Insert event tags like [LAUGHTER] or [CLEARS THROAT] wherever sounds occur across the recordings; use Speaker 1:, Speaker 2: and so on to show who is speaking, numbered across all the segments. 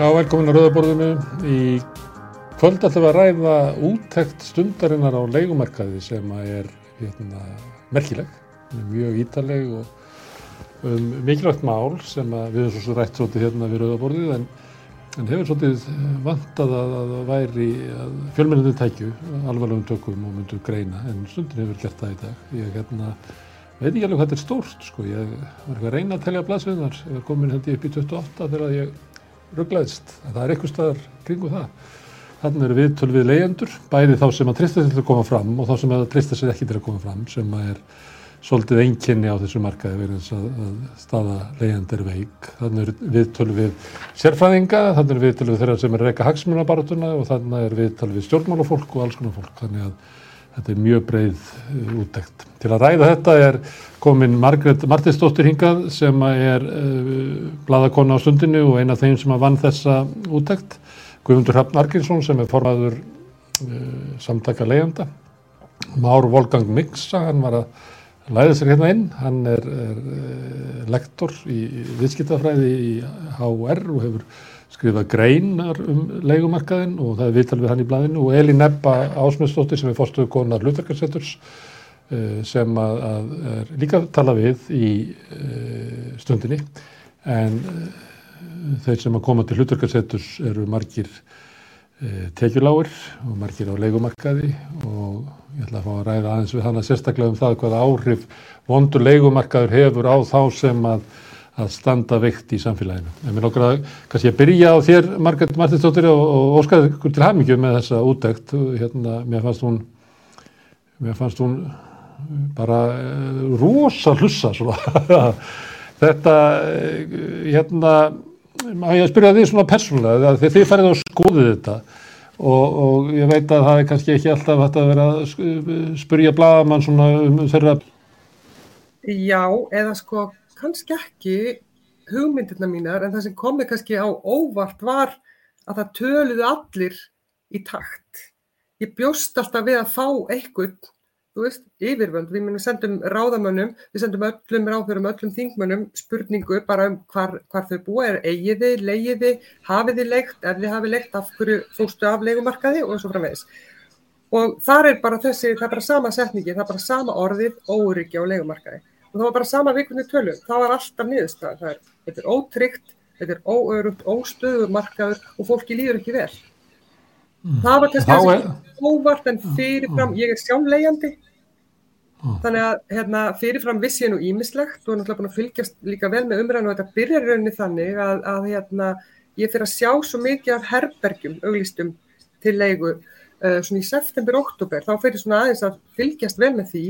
Speaker 1: Já, velkomin að Rauðaborðinu. Í kvöld ætlum við að ræða úttekt stundarinnar á leikumarkaði sem er hérna, merkileg, mjög ítaleg og um, mikilvægt mál sem við erum svo rætt svolítið hérna við Rauðaborðið en, en hefur svolítið vantað að það væri að fjölmenninu tækju alvarlegum tökum og myndu greina en stundin hefur gert það í dag. Ég hérna, veit ekki alveg hvað þetta er stórt sko, ég var eitthvað að reyna að telja blaðsviðnar, ég var komin hendi upp í 28 þegar ég rugglaðist, það er eitthvað staðar kringu það. Þannig eru við tölvið leyendur, bæði þá sem að trista sér til að koma fram og þá sem að trista sér ekki til að koma fram, sem að er svolítið einkenni á þessu markaði verið eins að, að staða leyend er veik. Þannig eru við tölvið sérfræðinga, þannig eru við tölvið þeirra sem er reyka hagsmunabaratuna og þannig eru við tölvið stjórnmálafólk og alls konar fólk. Þannig að þetta er mjög breið uh, úttekt. Til að ræða þetta er komin Margret Martinsdóttir hingað sem er uh, bladakonna á stundinu og eina af þeim sem að vann þessa úttekt. Guðmundur Hafn Arkinsson sem er formaður uh, samtaka leiðanda. Már Volgang Miksa, hann var að læða sér hérna inn. Hann er, er uh, lektor í viðskiptafræði í HR og hefur skrifað greinar um leikumarkaðin og það er viðtal við hann í blæðinu og Elin Ebba Ásmundsdóttir sem er fórstuðu konar Lutherkarsetturs sem að, að er líka tala við í uh, stundinni. En uh, þeir sem að koma til Lutherkarsetturs eru margir tekjuláir og margir á leikumarkaði og ég ætla að fá að ræða aðeins við hann að sérstaklega um það hvaða áhrif vondur leikumarkaður hefur á þá sem að að standa veikt í samfélaginu. En mér lókar að kannski að byrja á þér, Margret Martinsdóttir, og, og óskaði ykkur til hafmyggju með þessa útdækt. Hérna, mér fannst hún, mér fannst hún bara uh, rosa hlussa svona. [LAUGHS] Þetta, uh, hérna, ég að spyrja því svona persónulega, þegar þið færið á skoðið þetta og, og ég veit að það er kannski ekki alltaf hægt að vera að spyrja blagamann svona um þeirra.
Speaker 2: Já, eða sko kannski ekki hugmyndirna mínar en það sem komið kannski á óvart var að það töluðu allir í takt. Ég bjóst alltaf við að fá eitthvað, þú veist, yfirvöld. Við munum sendum ráðamönnum, við sendum öllum ráðfjörum, öllum þingmönnum spurningu bara um hvar, hvar þau búa, er eigiði, leigiði, hafiði leikt, ef þið hafið leikt, af hverju fóstu af leikumarkaði og svo framvegis. Og þar er bara þessi, það er bara sama setningi, það er bara sama orðið, óryggja og leikumarkaði og það var bara sama vikunni tölu, það var alltaf niðurstað, það er, þetta er ótryggt, þetta er óörugt, óstöður markaður og fólki líður ekki vel. Mm. Það var kannski þessi óvart en fyrirfram, mm. ég er sjálflegjandi, mm. þannig að hérna, fyrirfram vissi ég nú ímislegt og er náttúrulega búin að fylgjast líka vel með umræðinu og þetta byrjar rauninni þannig að, að hérna, ég fyrir að sjá svo mikið af herbergjum, auglistum til leigu svona í september-oktober, þá fyrir svona aðeins að fylgjast vel með því.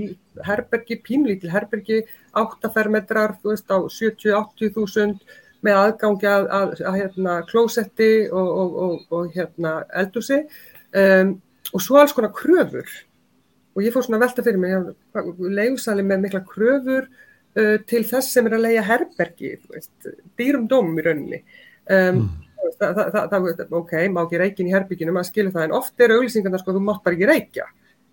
Speaker 2: Herbergi, pínlítil herbergi, 8 fermetrar, þú veist, á 70-80 þúsund með aðgangi að, að, að hérna, klósetti og, og, og, og hérna, eldúsi um, og svo alls konar kröfur. Og ég fór svona velta fyrir mig, leiðsali með mikla kröfur uh, til þess sem er að leiða herbergi, þú veist, dýrum dóm í rauninni. Um, mm það, það, það, ok, má ekki reikin í herbygginu, maður skilur það, en oft eru auglýsingarna sko, þú mátt bara ekki reykja.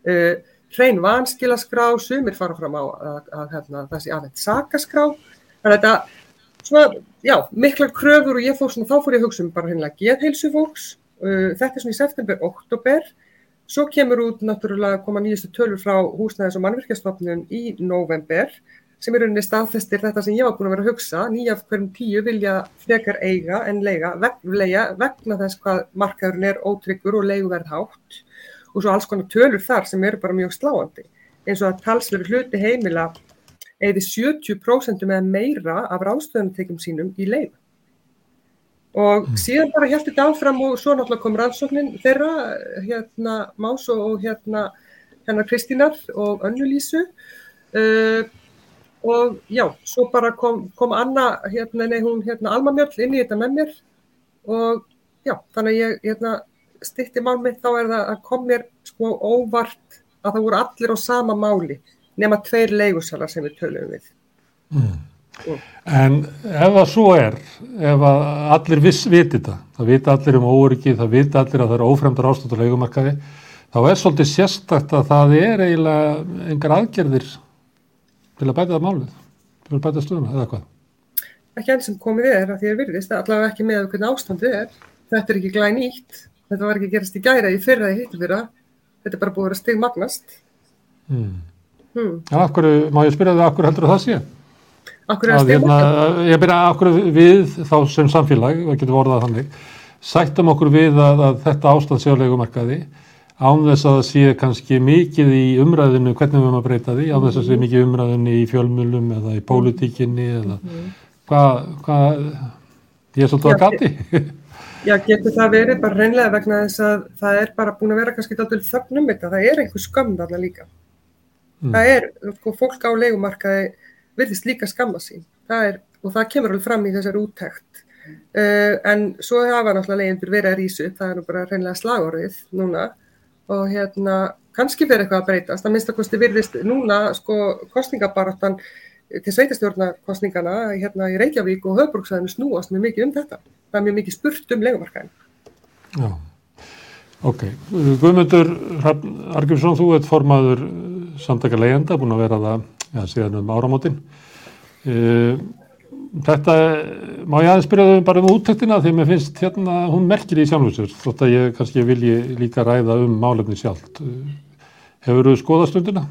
Speaker 2: Uh, hrein vanskilaskrá, sumir fara fram á að, að það sé aðeins sakaskrá, þannig að þetta, svona, já, miklar kröfur og ég fór svona, þá fór ég að hugsa um bara hennilega geðheilsu fólks, uh, þetta er svona í september, oktober, svo kemur út náttúrulega koma nýjastu tölur frá húsnæðis og mannvirkjastofnun í november, sem er rauninni staðfestir þetta sem ég var búin að vera að hugsa, nýja af hverjum tíu vilja frekar eiga en leiga, vegna, vegna þess hvað markaðurinn er ótryggur og leiguverð hátt og svo alls konar tölur þar sem eru bara mjög sláandi. Eins og að talsveru hluti heimila eða 70% eða meira af ráðstöðunartekjum sínum í leigu og mm. síðan bara heldur þetta áfram og svo náttúrulega kom rannsóknin þeirra hérna Más og hérna hérna Kristínar og Önnulísu uh, og já, svo bara kom, kom Anna, hérna, nei, hún, hérna, Alma Mjöll inn í þetta með mér og já, þannig að ég, hérna, stitti mál mitt, þá er það að kom mér sko óvart að það voru allir á sama máli, nema tveir leigusalar sem við töluðum við.
Speaker 1: Mm. Mm. En ef það svo er, ef allir viss viti þetta, það viti allir um óryggi, það viti allir að það eru ófremdar ástöld á leigumarkaði, þá er svolítið sérstakt að það er eiginlega engar aðgerðir til að bæta það málið, til að bæta stöðuna eða hvað?
Speaker 2: ekki enn sem komið er að því er virðist, allavega ekki með hvernig ástandið er. Þetta er ekki glæð nýtt, þetta var ekki gerast í gæra í fyrra í hittu fyrra, þetta er bara búið að vera stigmagnast.
Speaker 1: Mm.
Speaker 2: Hmm.
Speaker 1: En af hverju, má ég spyrja þig, af hverju heldur það sé?
Speaker 2: Akkur er
Speaker 1: Að,
Speaker 2: að
Speaker 1: hérna,
Speaker 2: stigmagnast?
Speaker 1: ég byrja af hverju við þá sem samfélag, við getum orðað þannig, sættum okkur við að, að þetta ástand sé á leikumarkaði án þess að það sé kannski mikið í umræðinu hvernig við erum að breyta því, án þess að sé mikið í umræðinu í fjölmjölum eða í pólitíkinni eða hvað, hva, ég er svolítið að gati.
Speaker 2: Já, getur það verið bara reynlega vegna þess að það er bara búin að vera kannski dálítið þögn um þetta, það er einhver skömm þarna líka. Það er, sko, fólk á leigumarkaði virðist líka skamma sín, það er, og það kemur alveg fram í þessari úttækt. Uh, en svo hafa náttúrulega leyendur verið að rísu, það er nú bara reynlega slagorðið núna og hérna kannski verið eitthvað að breytast, að minnstakosti virðist núna sko kostningabaráttan til sveitastjórnarkostningana hérna í Reykjavík og Höfbruksæðinu snúast mjög mikið um þetta. Það er mjög mikið spurt um leigumarkaðin.
Speaker 1: Já, ok. Guðmundur Hrafn Argjursson, þú ert formaður samtaka leyenda, búin að vera það ja, síðan um áramótin. Uh, þetta, má ég aðeins byrja bara um úttektina því mér finnst hérna, hún merkir í sjálfsögur, þótt að ég kannski vilji líka ræða um málefni sjálft. Hefur þú skoðað stundina?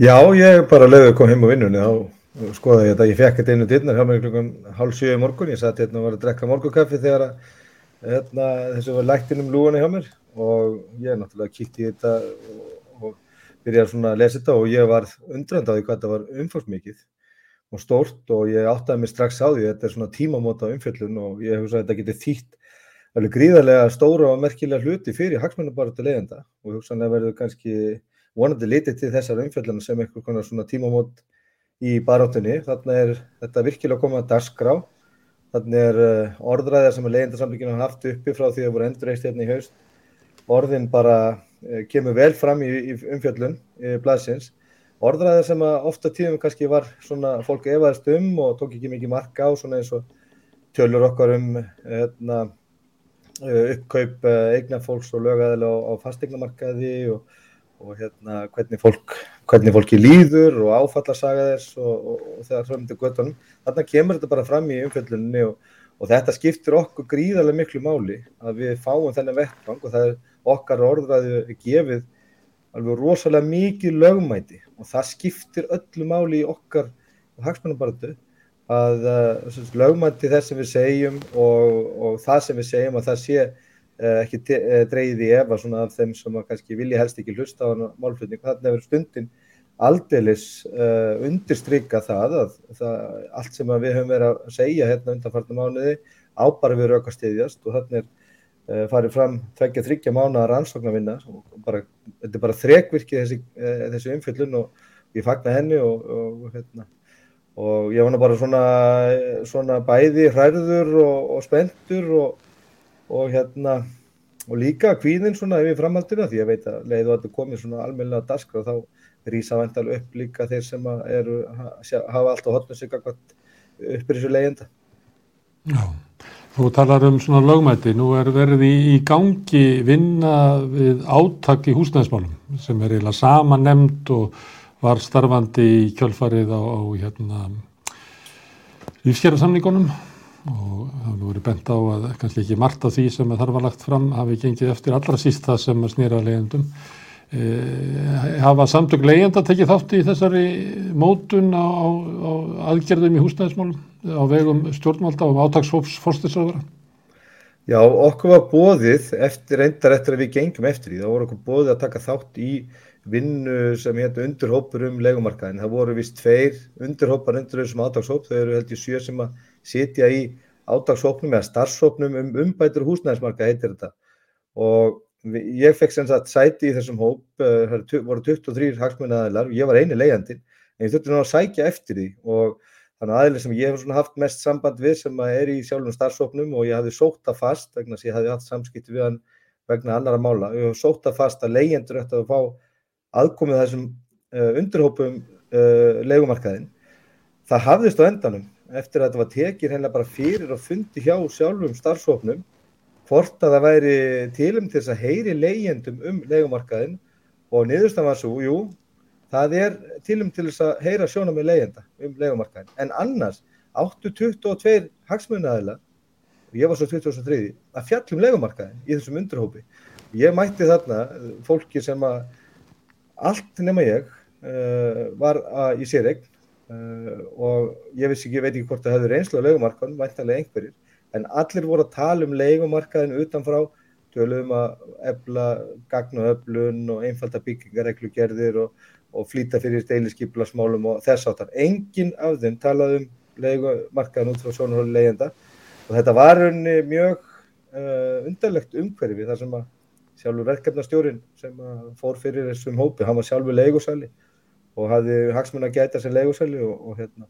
Speaker 3: Já, ég bara lögðu að koma heim á vinnunni þá skoða ég þetta, ég fekk þetta einu dyrnar hjá mig klukkan hálf sjö í morgun, ég satt hérna og var að drekka morgukaffi þegar að hérna, þessu var lægt inn um lúuna hjá mér og ég náttúrulega kíkti í þetta og, og byrjaði svona að lesa þetta og ég var undrand á því hvað þetta var umfórsmikið og stórt og ég áttaði mig strax á því þetta er svona tímamóta umfjöllun og ég hef svo að þetta geti þýtt alveg gríðarlega stóra og merkilega hluti fyrir hagsmennubaratu leiðenda og hugsanlega verður kannski vonandi litið til þessar umfjölluna sem eitthvað konar svona tímamót í barátunni. Þannig er þetta virkilega komið að dagskrá. Þannig er orðræðar sem að leyendasamlinginu hafa haft uppi frá því að voru endurreist hérna í haust. Orðin bara uh, kemur vel fram í, í umfjöllun í blaðsins. Orðræðar sem að ofta tíðum kannski var svona fólk efaðist um og tók ekki mikið marka á svona eins og tölur okkar um hérna, uh, uppkaup eignafólks og lögæðilega á, á fastegnamarkaði og og hérna, hvernig, fólk, hvernig fólki líður og áfallasaga þess og, og, og þegar til göttunum. Þannig kemur þetta bara fram í umfjöldunni og, þetta skiptir okkur gríðarlega miklu máli að við fáum þennan vettvang og það er okkar orðræðu gefið alveg rosalega mikið lögmæti og það skiptir öllu máli í okkar hagsmunabaratu að uh, lögmæti þess sem við segjum og það sem við segjum að það sé ekki dreyið í efa svona af þeim sem kannski vilja helst ekki hlusta á málflutning. Þannig að stundin aldeilis uh, undirstryka það að það, allt sem við höfum verið að segja hérna undanfarnar mánuði ábara við raukastiðjast og þannig er uh, farið fram tveggja þryggja mánuða rannsóknarvinna og bara, þetta er bara þrekvirkið þessi, uh, þessi umfyllun og ég fagna henni og, og, hérna, og ég var bara svona, svona bæði hræður og, og spendur og hérna og líka kvíðin svona yfir framhaldina því ég veit að leið og þetta komið svona almennilega daskra þá rýsa vandal upp líka þeir sem eru, hafa alltaf hotnum sig uppur þessu leiðenda.
Speaker 1: Já, þú talar um svona lögmæti, nú er verið í, í gangi vinna við átak í húsnæðismálum sem er eiginlega sama nefnd og var starfandi í kjölfarið á, á hérna lífsgerðarsamningunum og það hefur verið bent á að kannski ekki margt af því sem þar var lagt fram hafi gengið eftir allra síst það sem snýra leiðendum. E, hafa samtök leiðenda tekið þátt í þessari mótun á, á aðgerðum í húsnæðismálum á vegum stjórnvalda og átagsfóps fórstisraðara?
Speaker 3: Já, okkur var bóðið eftir reyndar eftir að við gengum eftir því. Það voru okkur bóðið að taka þátt í vinnu sem hérna undirhópur um legumarkaðin. Það voru vist tveir undirhópar undir þessum átagshóp. Þau eru held í sjö sem að sitja í átagshópnum eða starfshópnum um umbætur húsnæðismarka heitir þetta. Og ég fekk sem sagt sæti í þessum hóp, það voru 23 hagsmunnaðilar og ég var eini leiðandinn. En ég þurfti náttúrulega að sækja eftir því og þannig aðeins sem ég hef haft mest samband við sem er í sjálfum starfshópnum og ég hafði sótt það fast vegna að ég hafði haft samskipti við hann vegna annara mála. Ég hef sótt það fast að leyendur ætti að fá aðkomið þessum uh, undirhópum uh, leikumarkaðin. Það hafðist á endanum eftir að þetta var tekið hérna bara fyrir og fundi hjá sjálfum starfshópnum hvort að það væri tilum til þess að heyri leyendum um leikumarkaðin og niðurstan var svo, jú, það er tilum til þess að heyra sjóna með leyenda um leikumarkaðin en annars áttu 22 hagsmunnaðila og ég var svo 2003 að fjallum legumarkaðin í þessum undirhópi. Ég mætti þarna fólki sem að allt nema ég uh, var að, í sér eign uh, og ég vissi ekki, veit ekki hvort það hefði reynslu á legumarkaðin, væntanlega einhverjir, en allir voru að tala um legumarkaðin utanfrá, tölum að efla gagnaöflun og einfalda byggingareglugerðir og, og flýta fyrir deiliskyplasmálum og þess áttar. Engin af þeim talaði um legumarkaðin út frá sjónarhóli leyenda og þetta var unni mjög uh, undarlegt umhverfi þar sem að sjálfur verkefnastjórin sem fór fyrir þessum hópi, hann var sjálfur leigusæli og hafði hagsmun að gæta sér leigusæli og, og hérna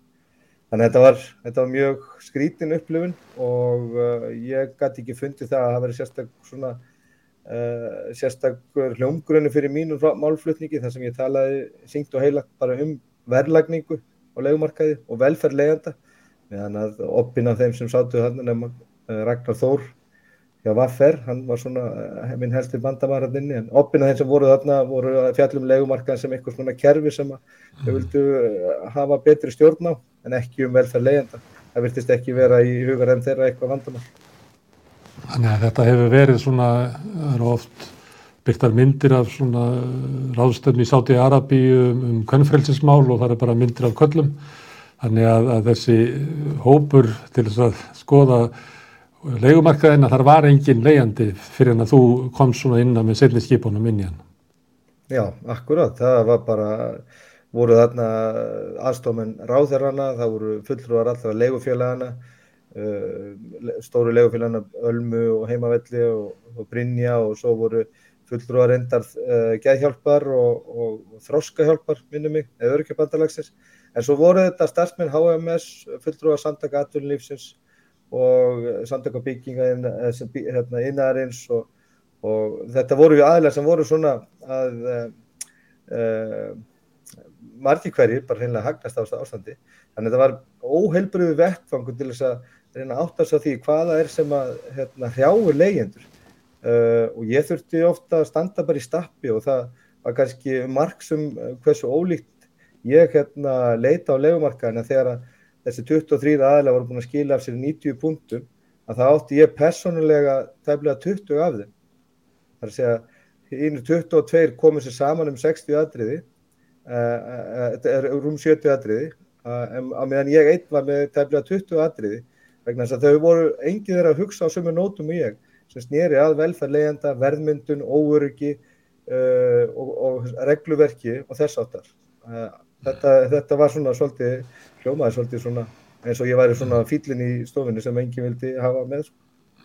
Speaker 3: þannig að þetta var, þetta var mjög skrítin upplifun og uh, ég gæti ekki fundið það að það veri sérstak svona uh, sérstakur hljómgrunni fyrir mínu málflutningi þar sem ég talaði syngt og heilagt bara um verðlagningu á leigumarkaði og velferð leiðanda meðan að oppin af þeim sem sátu þarna nefnum uh, Ragnar Þór Já, Vaffer, hann var svona minn helsti bandamarðinni en oppina þeim sem voru þarna voru fjallum legumarkaðin sem eitthvað svona kerfi sem þau vildu hafa betri stjórn á en ekki um velferð leiðenda. Það virtist ekki vera í hugar en þeirra eitthvað vandamál.
Speaker 1: Þannig að þetta hefur verið svona, það eru oft byrtar myndir af svona ráðstöfni í Sáti Arabi um, um kvennfrelsismál og það er bara myndir af köllum. Þannig að, að þessi hópur til þess að skoða leikumarkaðin að þar var engin leiandi fyrir en að þú kom svona innan með setni skipunum inn í hann.
Speaker 3: Já, akkurat, það var bara, voru þarna aðstofmenn ráðherrana, það voru fulltrúar allra leigufélagana, stóru leigufélagana Ölmu og Heimavelli og, og Brynja og svo voru fulltrúar endar uh, geðhjálpar og, og, þróskahjálpar, minnum mig, eða örkjabandalagsins. En svo voru þetta starfsmenn HMS, fulltrúar samtaka aðtunlífsins, og samtök á bygginga hérna, innarins og, og þetta voru aðlæg sem voru svona að uh, margir hverjir bara hreinlega hagnast á ástandi þannig að þetta var óheilbriðu vettfangur til þess að reyna áttast á því hvaða er sem að hérna, hrjáur leyendur uh, og ég þurfti ofta að standa bara í stappi og það var kannski margsum hversu ólíkt ég hérna, leita á legumarkaðina þegar að þessi 23 aðlega voru búin að skila af sér 90 punktum að það átti ég personulega tæmlega 20 af þeim. Það er að segja, einu 22 komið sér saman um 60 atriði, þetta uh, er rúm 70 atriði, uh, að meðan ég einn var með tæmlega 20 atriði, vegna þess að þau voru engið þeirra að hugsa á sömu nótum og ég, sem snýri að velferðlegenda, verðmyndun, óöryggi uh, og, og regluverki og þess áttar. Þetta, þetta var svona svolítið hljómaði svolítið svona eins og ég væri svona fýllin í stofinu sem enginn vildi hafa með sko.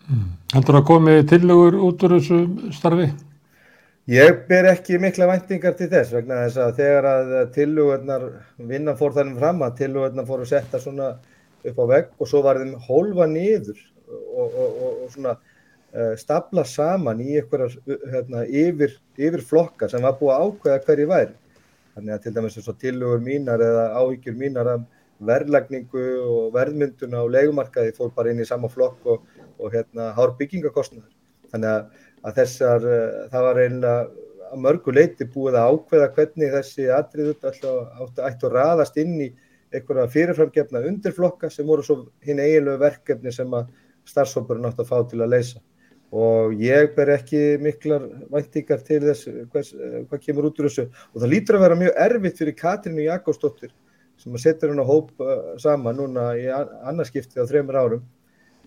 Speaker 1: Mm. Heldur að komi tillögur út úr þessu starfi?
Speaker 3: Ég ber ekki mikla væntingar til þess vegna þess að þegar að tillögurnar vinna fór þannig fram að tillögurnar fór að setja svona upp á vegg og svo var þeim hólfa niður og, og, og, og svona uh, stapla saman í einhverjar hérna, yfir, yfir flokka sem var búið að ákveða hverju væri. Þannig að til dæmis eins og tillögur mínar eða áhyggjur mínar af verðlagningu og verðmynduna á leikumarkaði fór bara inn í sama flokk og, og hérna hár byggingakostnaður. Þannig að, að þessar, uh, það var einlega að mörgu leiti búið að ákveða hvernig þessi atriðu ættu að raðast inn í einhverja fyrirframgefna undirflokka sem voru svo hinn eiginlegu verkefni sem að starfsóparinn átt að fá til að leysa. Og ég ber ekki miklar væntingar til þess hvers, hvað kemur út úr þessu. Og það lítur að vera mjög erfitt fyrir Katrínu Jakobsdóttir sem að setja hún á hóp uh, saman núna í annarskipti á þreymur árum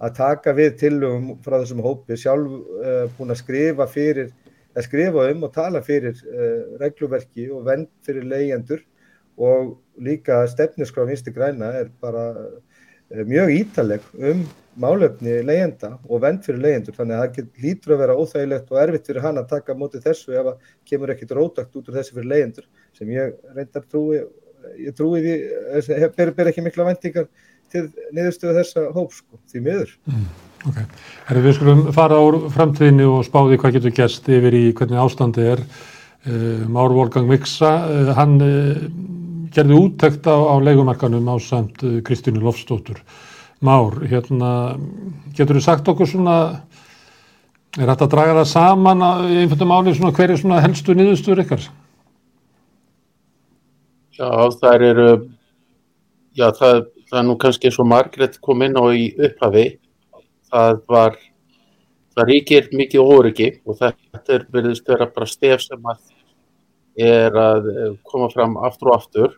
Speaker 3: að taka við tillögum frá þessum hópi. Sjálf uh, búin að skrifa fyrir að skrifa um og tala fyrir uh, regluverki og vend fyrir leyendur og líka stefniskrá vinsti græna er bara uh, mjög ítaleg um málefni leyenda og vend fyrir leyendur þannig að það lítur að vera óþægilegt og erfitt fyrir hann að taka mótið þessu ef að kemur ekkit rótakt út úr þessu fyrir leyendur sem ég reyndar trúi ég trúi því, ber, ber ekki mikla vendingar til niðurstöðu þessa hóp sko, því miður. Mm,
Speaker 1: ok, Herri, við skulum fara á framtíðinu og spáði hvað getur gæst yfir í hvernig ástandi er. Uh, Már Volgang Miksa, hann gerði úttekt á, á leikumarkanum á samt Kristínu Lofstóttur. Már, hérna, getur þú sagt okkur svona, er þetta að draga það saman í einfjöldum álið svona hverju svona helstu niðurstöður ykkar?
Speaker 4: Já, það eru, já, það, það er nú kannski eins og Margret kom inn á í upphafi það var það ríkir mikið óryggi og þetta er verðist vera bara stef sem að er að eh, koma fram aftur og aftur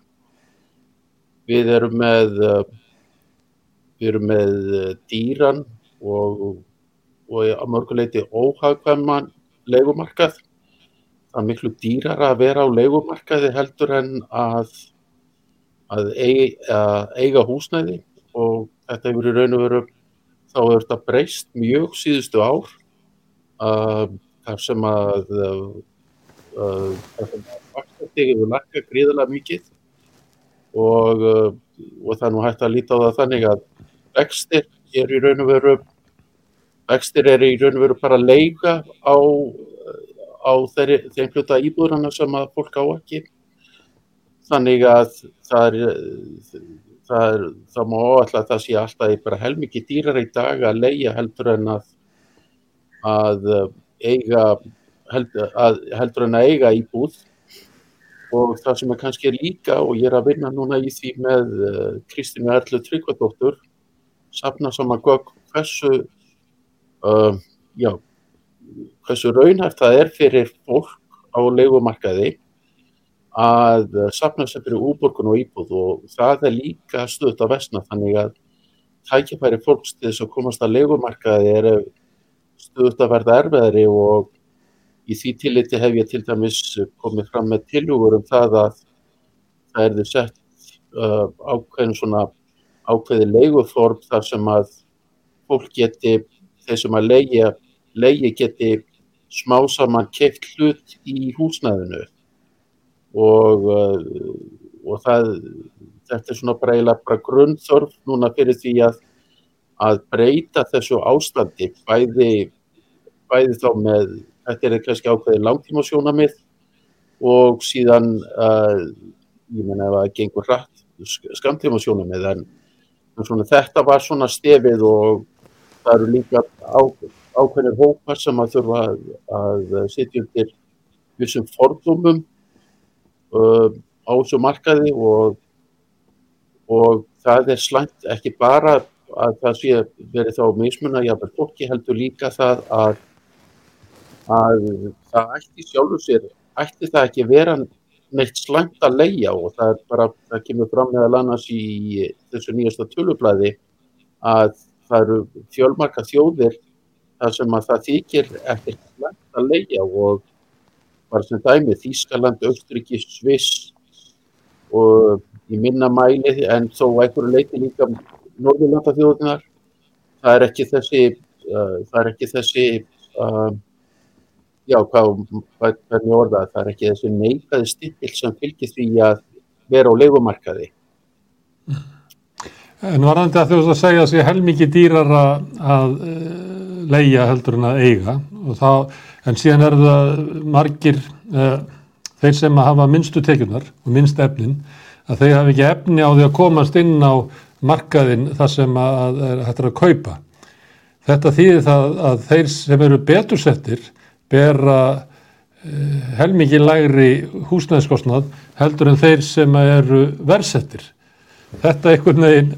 Speaker 4: við erum með eh, við erum með eh, dýran og, og að mörguleiti óhagkvæman leikumarkað það er miklu dýrar að vera á leikumarkaði heldur en að að eiga, að eiga húsnæði og þetta hefur í raun og veru þá hefur þetta breyst mjög síðustu ár uh, þar sem að uh, þar sem að vakstastig hefur lakka gríðarlega mikið og, uh, og það er nú hægt að líta á það þannig að vextir er í raun og veru vextir er í raun og veru bara leiga á, á þeirri, þeim hluta íbúðurna sem að fólk á ekki. Þannig að það er það, er, það má alltaf að það sé alltaf bara helmikið dýrar í dag að leia heldur en að að eiga heldur, að, heldur en að eiga íbúð og það sem er kannski líka og ég er að vinna núna í því með uh, Kristínu Erlu Tryggvardóttur safna saman gögg hversu uh, já hversu raunhæft það er fyrir fólk á leikumarkaði að sapna sér fyrir úborgun og íbúð. Og það er líka stuðt á vestna þannig að tækifæri fólks til þess að komast að legumarkaði er stuðt að verða erfiðari og í því tilliti hef ég til dæmis komið fram með tilugur um það að það erði sett uh, ákveðin svona ákveði leiguform þar sem að fólk geti, þeir sem að leigi, leigi geti smá saman keitt hlut í húsnæðinu. Og, uh, og það, þetta er svona bara, bara grunnþörf núna fyrir því að, að breyta þessu ástandi bæði, bæði þá með, þetta er kannski ákveði langtíma sjónamið og síðan, uh, ég menna ef það gengur hratt, skamtíma sjónamið en svona, þetta var svona stefið og það eru líka ákveðinir hópar sem að þurfa að, að sitja undir vissum fordumum uh, á þessu markaði og, og það er slæmt ekki bara að það sé verið þá mismun að jáfnveg fólki heldur líka það að, að það ætti sjálfur sér, ætti það ekki vera neitt slæmt að leia og það er bara, það kemur fram meðal annars í þessu nýjasta tölublaði að það eru fjölmarka þjóðir þar sem að það þykir ekkert slæmt að leia og bara sem dæmi Þískaland, Östriki, Sviss og í minna mæli en þó einhverju leiti líka Norðurlanda þjóðunar það er ekki þessi uh, það er ekki þessi uh, já, hvað, hvernig orða það er ekki þessi neikaði stippil sem fylgir því að vera á leikumarkaði
Speaker 1: En varðandi að þú veist að segja að sé helmikið dýrar að, að leia heldur en að eiga og þá en síðan er það margir uh, þeir sem að hafa minnstu tekjunar og minnst efnin að þeir hafa ekki efni á því að komast inn á markaðin þar sem að þetta er að kaupa. Þetta þýðir það að þeir sem eru betursettir bera uh, helmikið lægri húsnæðskostnað heldur en þeir sem eru versettir. Þetta er einhvern veginn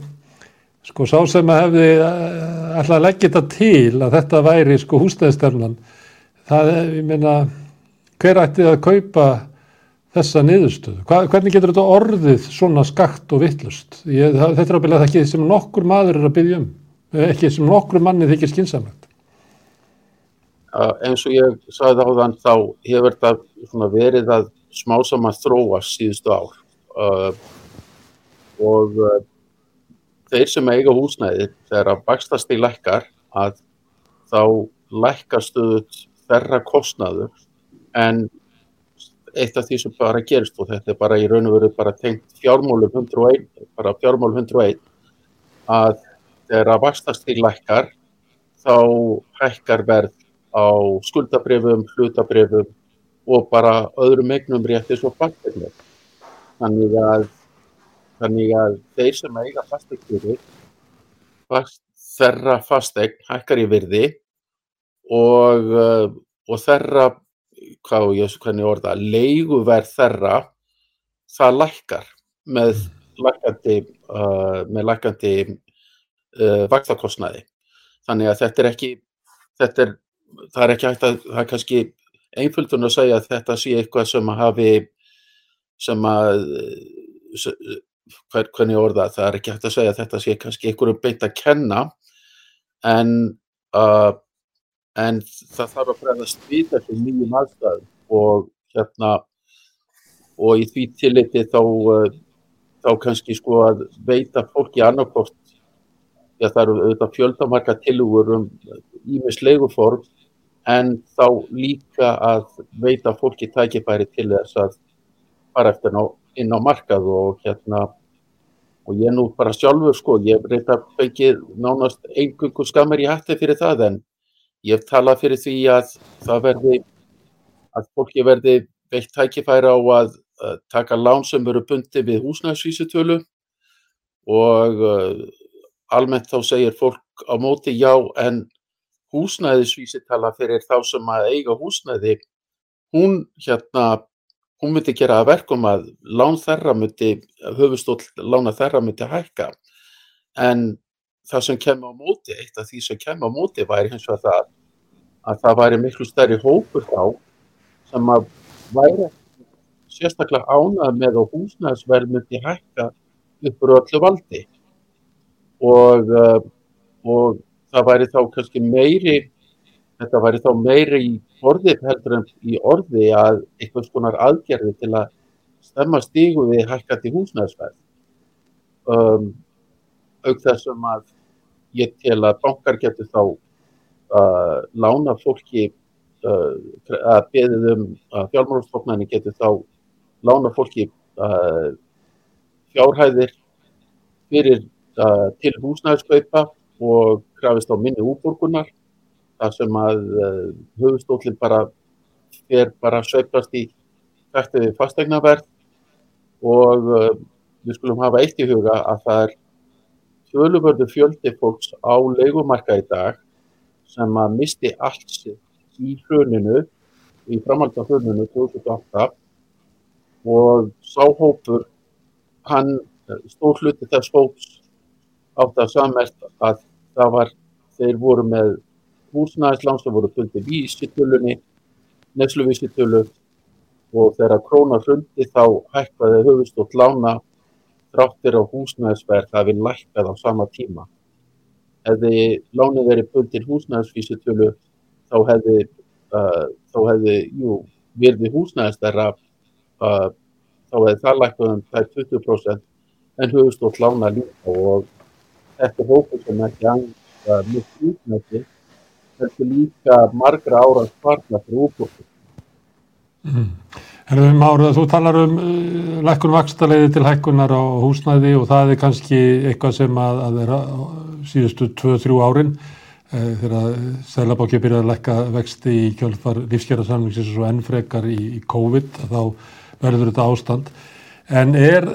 Speaker 1: sko sá sem að hefði alltaf eh, leggja þetta til að þetta væri sko húsnæðstefnan það er, ég meina, hver ætti að kaupa þessa niðurstöðu? Hvernig getur þetta orðið svona skakt og vittlust? Þetta er ábyrðað ekki sem nokkur maður er að byggja um, ekki sem nokkur manni þykir skinsamlegt.
Speaker 4: Eins og ég sagði á þann þá hefur þetta verið að smá saman þróast síðustu ár. Uh, og uh, þeir sem eiga húsnæði þegar að bakstast í lækkar að þá lækkar stöðut verra kostnaður en eitt af því sem bara gerist og þetta er bara í raun og veru bara tengt fjármálum 101, bara fjármálum 101 að þegar að vastast í lækkar þá hækkar verð á skuldabrifum, hlutabrifum og bara öðrum eignum réttis og fastegnir. Þannig að, þannig að þeir sem eiga fastegnir fast, þerra fastegn hækkar í virði og, uh, og þerra, hvað ég veist hvernig orða, leiguverð þerra, það lækkar með lækandi, uh, með lækandi uh, vaktakostnaði. Þannig að þetta er ekki, þetta er, það er ekki hægt að, það er kannski einföldun að segja að þetta sé eitthvað sem að hafi, sem að, hver, hvernig orða, það er ekki hægt að segja að þetta sé kannski einhverjum beint að kenna, en, uh, en það þarf að bregðast við þessu nýjum aðstæðum og hérna, og í því tilliti þá, uh, þá kannski sko að veita fólki annarkost já það eru auðvitað fjöldamarka tilugur um ímis leiguform en þá líka að veita fólki tækifæri til þess að fara eftir ná, inn á markað og hérna og ég nú bara sjálfur sko, ég reyndar fengið nánast einhverjum skammar í hætti fyrir það en ég hef talað fyrir því að það verði að fólki verði veitt tækifæri á að uh, taka lán sem eru bundi við húsnæðsvísutölu og uh, almennt þá segir fólk á móti já en húsnæðisvísitala fyrir þá sem að eiga húsnæði hún hérna hún myndi gera að verkum að lán þerra myndi, höfustóll lána þerra myndi hækka. En það sem kemur á móti, eitt af því sem kemur á móti væri hins vegar það að það væri miklu stærri hópur þá sem að væri sérstaklega ánað með að húsnæðisverð myndi hækka uppur öllu valdi. Og, uh, og það væri þá kannski meiri þetta væri þá meiri í orði heldur en í orði að einhvers konar aðgerði til að stemma stígu við hækkandi húsnæðisverð. Um, auk þessum að ég tel að bankar getur þá uh, lána fólki uh, að beðið um að fjármálastofnæni getur þá lána fólki uh, fjárhæðir fyrir uh, til húsnæðiskaupa og krafist á minni útborgunar þar sem að uh, höfustólinn bara fer bara að sveiflast í tætti við fastegnaverð og uh, við skulum hafa eitt í huga að það er töluvörðu fjöldi fólks á leikumarka í dag sem að misti allt í hruninu, í framhald af hruninu 2008 og sáhópur hann stór hluti þess fólks átt að samert að það var, þeir voru með húsnæðislán sem voru fundið vísitölunni, nesluvísitölu og þegar krónar hrundi þá hækkaði höfustótt lána þráttir á húsnæðisverð það við lækkað á sama tíma. Hefði lánið verið bundin húsnæðisvísitölu þá hefði, uh, þá hefði, jú, virði húsnæðistæra, uh, þá hefði það lækkað um það 20% en höfustótt lána líka og þetta er hókur sem ekki angst uh, mjög húsnæði, þetta er líka margra ára spartna fyrir útbúrtum.
Speaker 1: Mm. Herðum Árið, þú talar um uh, lækkun vakstaleiði til hækkunar á húsnæði og það er kannski eitthvað sem að, að er að síðustu 2-3 árin uh, þegar Sælabóki byrjaði að lækka vexti í kjölfar lífsgerðarsamlingsins og ennfrekar í, í COVID þá verður þetta ástand. En er,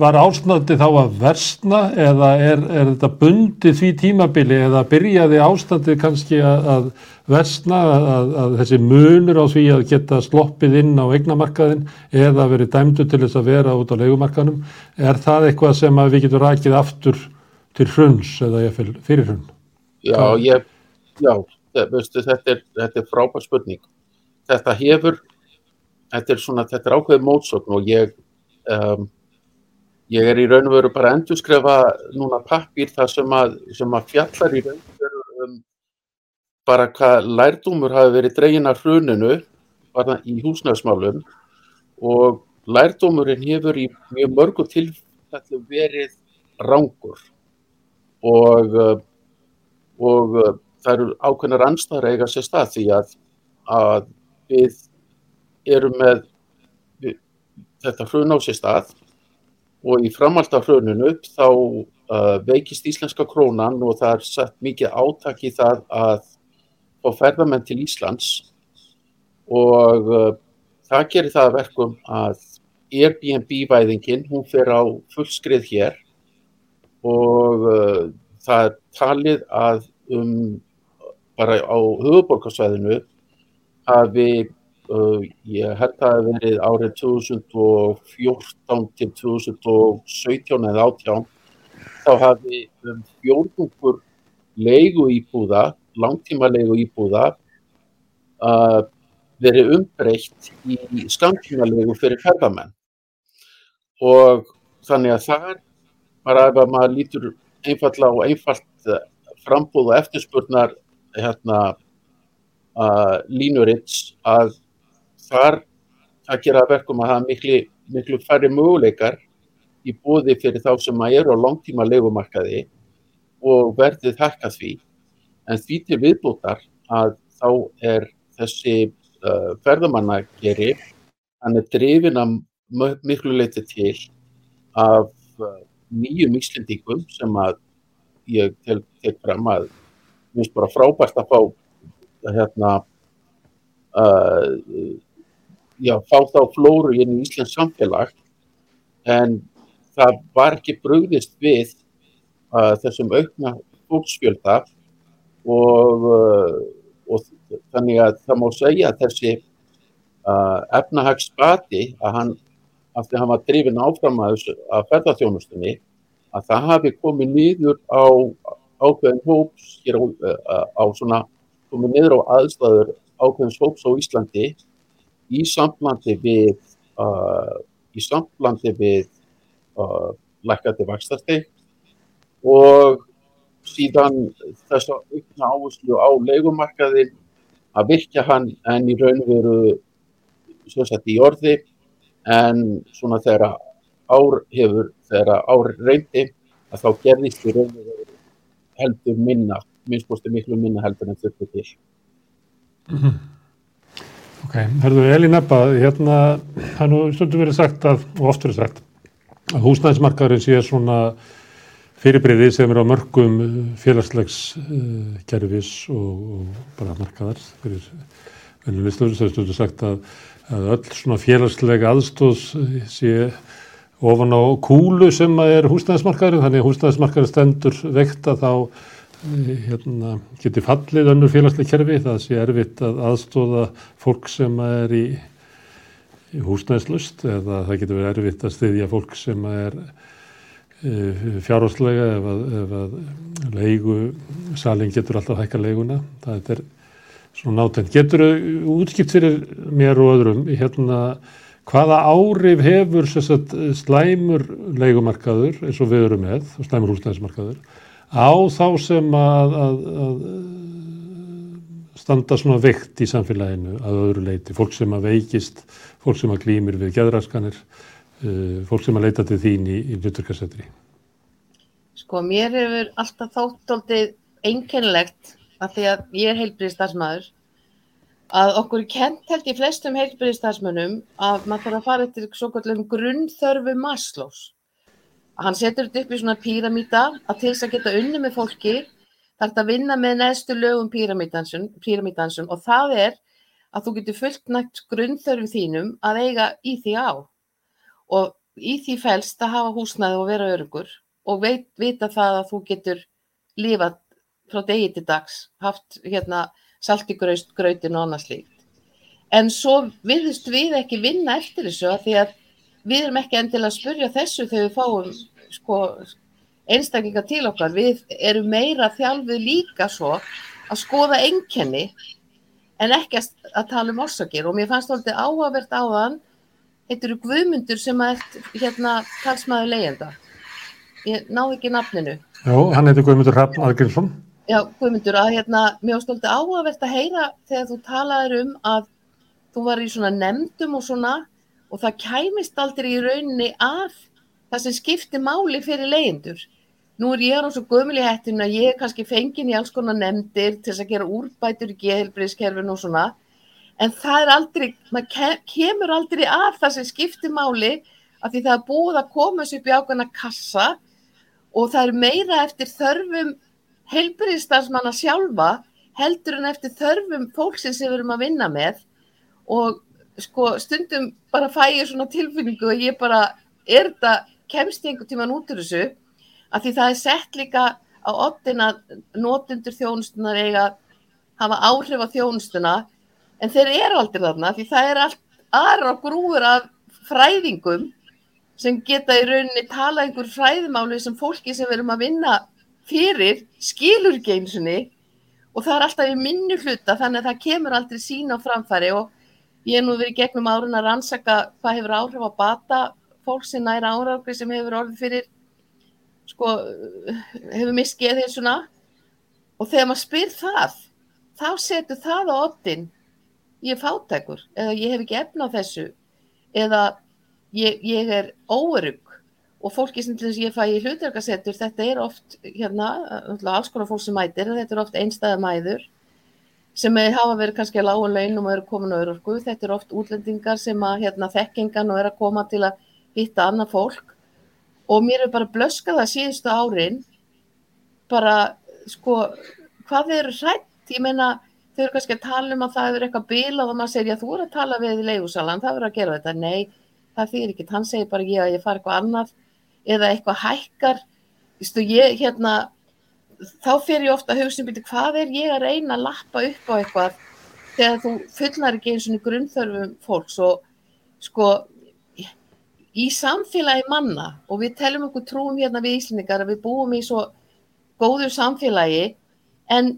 Speaker 1: var ástandi þá að versna eða er, er þetta bundið því tímabili eða byrjaði ástandi kannski að, að versna að, að þessi munur á því að geta sloppið inn á eignamarkaðin eða verið dæmdu til þess að vera út á leikumarkaðnum, er það eitthvað sem við getum rækið aftur til hruns eða fyrir hrun?
Speaker 4: Já, ég, já, veistu, þetta er, þetta er frábær spurning. Þetta hefur, þetta er svona, þetta er ákveðið mótsögn og ég, um, ég er í raun og veru bara að endurskrefa núna pappir þar sem að, sem að fjallar í raun og veru um bara hvað lærdúmur hafi verið dregin af hruninu í húsnæðismálum. Og lærdúmurinn hefur í mjög mörgu tilfellum verið rángur og, og það eru ákveðnar anstæðar eiga sér stað því að, að við erum með þetta hrun á sér stað og í framhald af hruninu þá uh, veikist íslenska krónan og það er sett mikið átak í það að fá ferðamenn til Íslands og uh, það gerir það verkum að Airbnb-væðingin, hún fer á fullskrið hér og uh, það er talið að um bara á höfuborgarsvæðinu hafi uh, ég held að það hef verið árið 2014 til 2017 eða 18 þá hafi um fjórðungur leigu íbúða, langtíma leigu íbúða uh, verið umbreytt í skamtíma leigu fyrir ferðamenn. Og þannig að það er bara ef að maður lítur einfallega og einfalt eh, frambúð og eftirspurnar hérna uh, línurits að þar að gera verkum að er miklu, miklu færri möguleikar í bóði fyrir þá sem að eru á langtíma leikumarkaði og verðið hækka því. En því til viðbútar að þá er þessi uh, ferðamannageri hann er drifin að miklu leiti til af uh, nýjum íslendingum sem að ég tek, tek fram að mér finnst bara frábært að fá hérna uh, já, fá þá flóru inn í Íslands samfélag en það var ekki brugðist við uh, þessum aukna fólksfjölda og, uh, og þannig að það má segja að þessi uh, efnahagsbati að hann, af því að hann var drifin áfram að, að ferðarþjónustunni að það hafi komið nýður á ákveðin hóps á, á svona, komið niður á aðstæður ákveðins hóps á Íslandi í samlandi við uh, í samlandi við uh, lækandi vakstarsteg og síðan þess að aukna áherslu á leikumarkaðin að virkja hann en í raun og veru svo sett í orði en svona þegar ár hefur, þegar ár reyndi að þá gerðist í raun og veru heldur minna, minnst miklu minna heldur en þurftu til.
Speaker 1: Mm -hmm. Ok, herðu Elín Ebba, hérna það er nú stundu verið sagt að, og oft verið sagt, að húsnæðismarkaðurinn sé svona fyrirbriði sem er á mörgum félagslegs uh, kerfis og, og bara markaðar það er stundu sagt að, að öll svona félagsleg aðstóðs sé ofan á kúlu sem er húsnæðismarkaðurinn, þannig að húsnæðismarkaðurinn stendur vekt að þá hérna, geti fallið önnur félagslega kerfi, það sé erfitt að aðstóða fólk sem er í, í húsnæðislust eða það getur verið erfitt að styðja fólk sem er e, fjárháslega ef að, ef að leigu, salin getur alltaf hækka leiguna, það er svona nátengt. Getur þau útskipt fyrir mér og öðrum hérna hvaða árif hefur sagt, slæmur leigumarkaður eins og við erum með, slæmur húsnæðismarkaður á þá sem að, að, að standa svona veikt í samfélaginu að öðru leiti, fólk sem að veikist fólk sem að glýmir við geðraskanir uh, fólk sem að leita til þín í, í hluturkassetri
Speaker 5: Sko mér hefur alltaf þáttaldið einkennlegt að því að ég er heilbríðstafsmaður að okkur kent held í flestum heilbríðstafsmönnum að maður þarf að fara eftir svo kallum grunnþörfu Maslows hann setur þetta upp í svona píramíta að til þess að geta unni með fólki þarf þetta að vinna með neðstu lögum píramítansum og það er að þú getur fullt nægt grunnþörfi þínum að eiga í því á og í því fælst að hafa húsnæði og vera örugur og veit, vita það að þú getur lifað frá degi til dags, haft hérna saltigraust, grautin og annað slíkt. En svo viðust við ekki vinna eftir þessu að því að við erum ekki endilega að spurja þessu þegar við fáum sko, einstaklinga til okkar. Við erum meira þjálfið líka svo að skoða enkenni en ekki að tala um orsakir og mér fannst þetta áhugavert á þann heitir Guðmundur sem er hérna talsmaður leyenda. Ég náðu ekki nafninu.
Speaker 1: Já, hann heitir Guðmundur Raffn Aðgrímsson.
Speaker 5: Já, Guðmundur, að hérna, mér finnst þetta áhugavert að heyra þegar þú talaður um að þú var í svona nefndum og svona og það kæmist aldrei í rauninni að það sem skiptir máli fyrir leyendur. Nú er ég á svo gömul í hættinu að ég er kannski fengin í alls konar nefndir til þess að gera úrbætur í geðhelbriðskerfinu og svona, en það er aldrei, maður kemur aldrei að það sem skiptir máli af því það er búið að koma þessu upp í ákvæmna kassa og það er meira eftir þörfum helbriðstarfsmanna sjálfa heldur en eftir þörfum fólksins sem við erum að vinna með og sko stundum bara fæ ég svona tilfinningu og ég bara er þetta kemst einhvern tíman út úr þessu? Að því það er sett líka á ottin að notundur þjónustunar eiga hafa áhrif á þjónustuna en þeir eru aldrei þarna því það er allt aðra grúfur af fræðingum sem geta í rauninni tala einhver fræðimáli sem fólki sem við erum að vinna fyrir skilur ekki einsunni og það er alltaf í minni hluta þannig að það kemur aldrei sín á framfæri og ég er nú verið gegnum árun að rannsaka hvað hefur áhrif að bata fólk sem næra árafri sem hefur orðið fyrir sko hefur miskeið þessuna og þegar maður spyr það þá setur það á oddin ég er fátækur eða ég hef ekki efna á þessu eða ég, ég er óerug og fólki sem til þess að ég fæ í hlutverkasettur þetta er oft hérna, alls konar fólk sem mætir þetta er oft einstæða mæður sem hafa verið kannski að lága launum og eru komin á örorku, þetta er oft útlendingar sem að hérna, þekkingan og er að koma til að hitta annað fólk. Og mér er bara blöskað að síðustu árin bara sko hvað þau eru hrætt, ég meina þau eru kannski að tala um að það er eitthvað bíl og maður segir já þú eru að tala við í leigusalan, það verður að gera þetta, nei það þýr ekki, hann segir bara ég að ég fara eitthvað annað eða eitthvað hækkar. Ég, hérna, þá fyrir ég ofta að hugsa um hvað er ég að reyna að lappa upp á eitthvað þegar þú fullnar ekki eins og grunnþörfum fólks? Og sko í samfélagi manna og við telum okkur trúum hérna við Íslandingar að við búum í svo góðu samfélagi en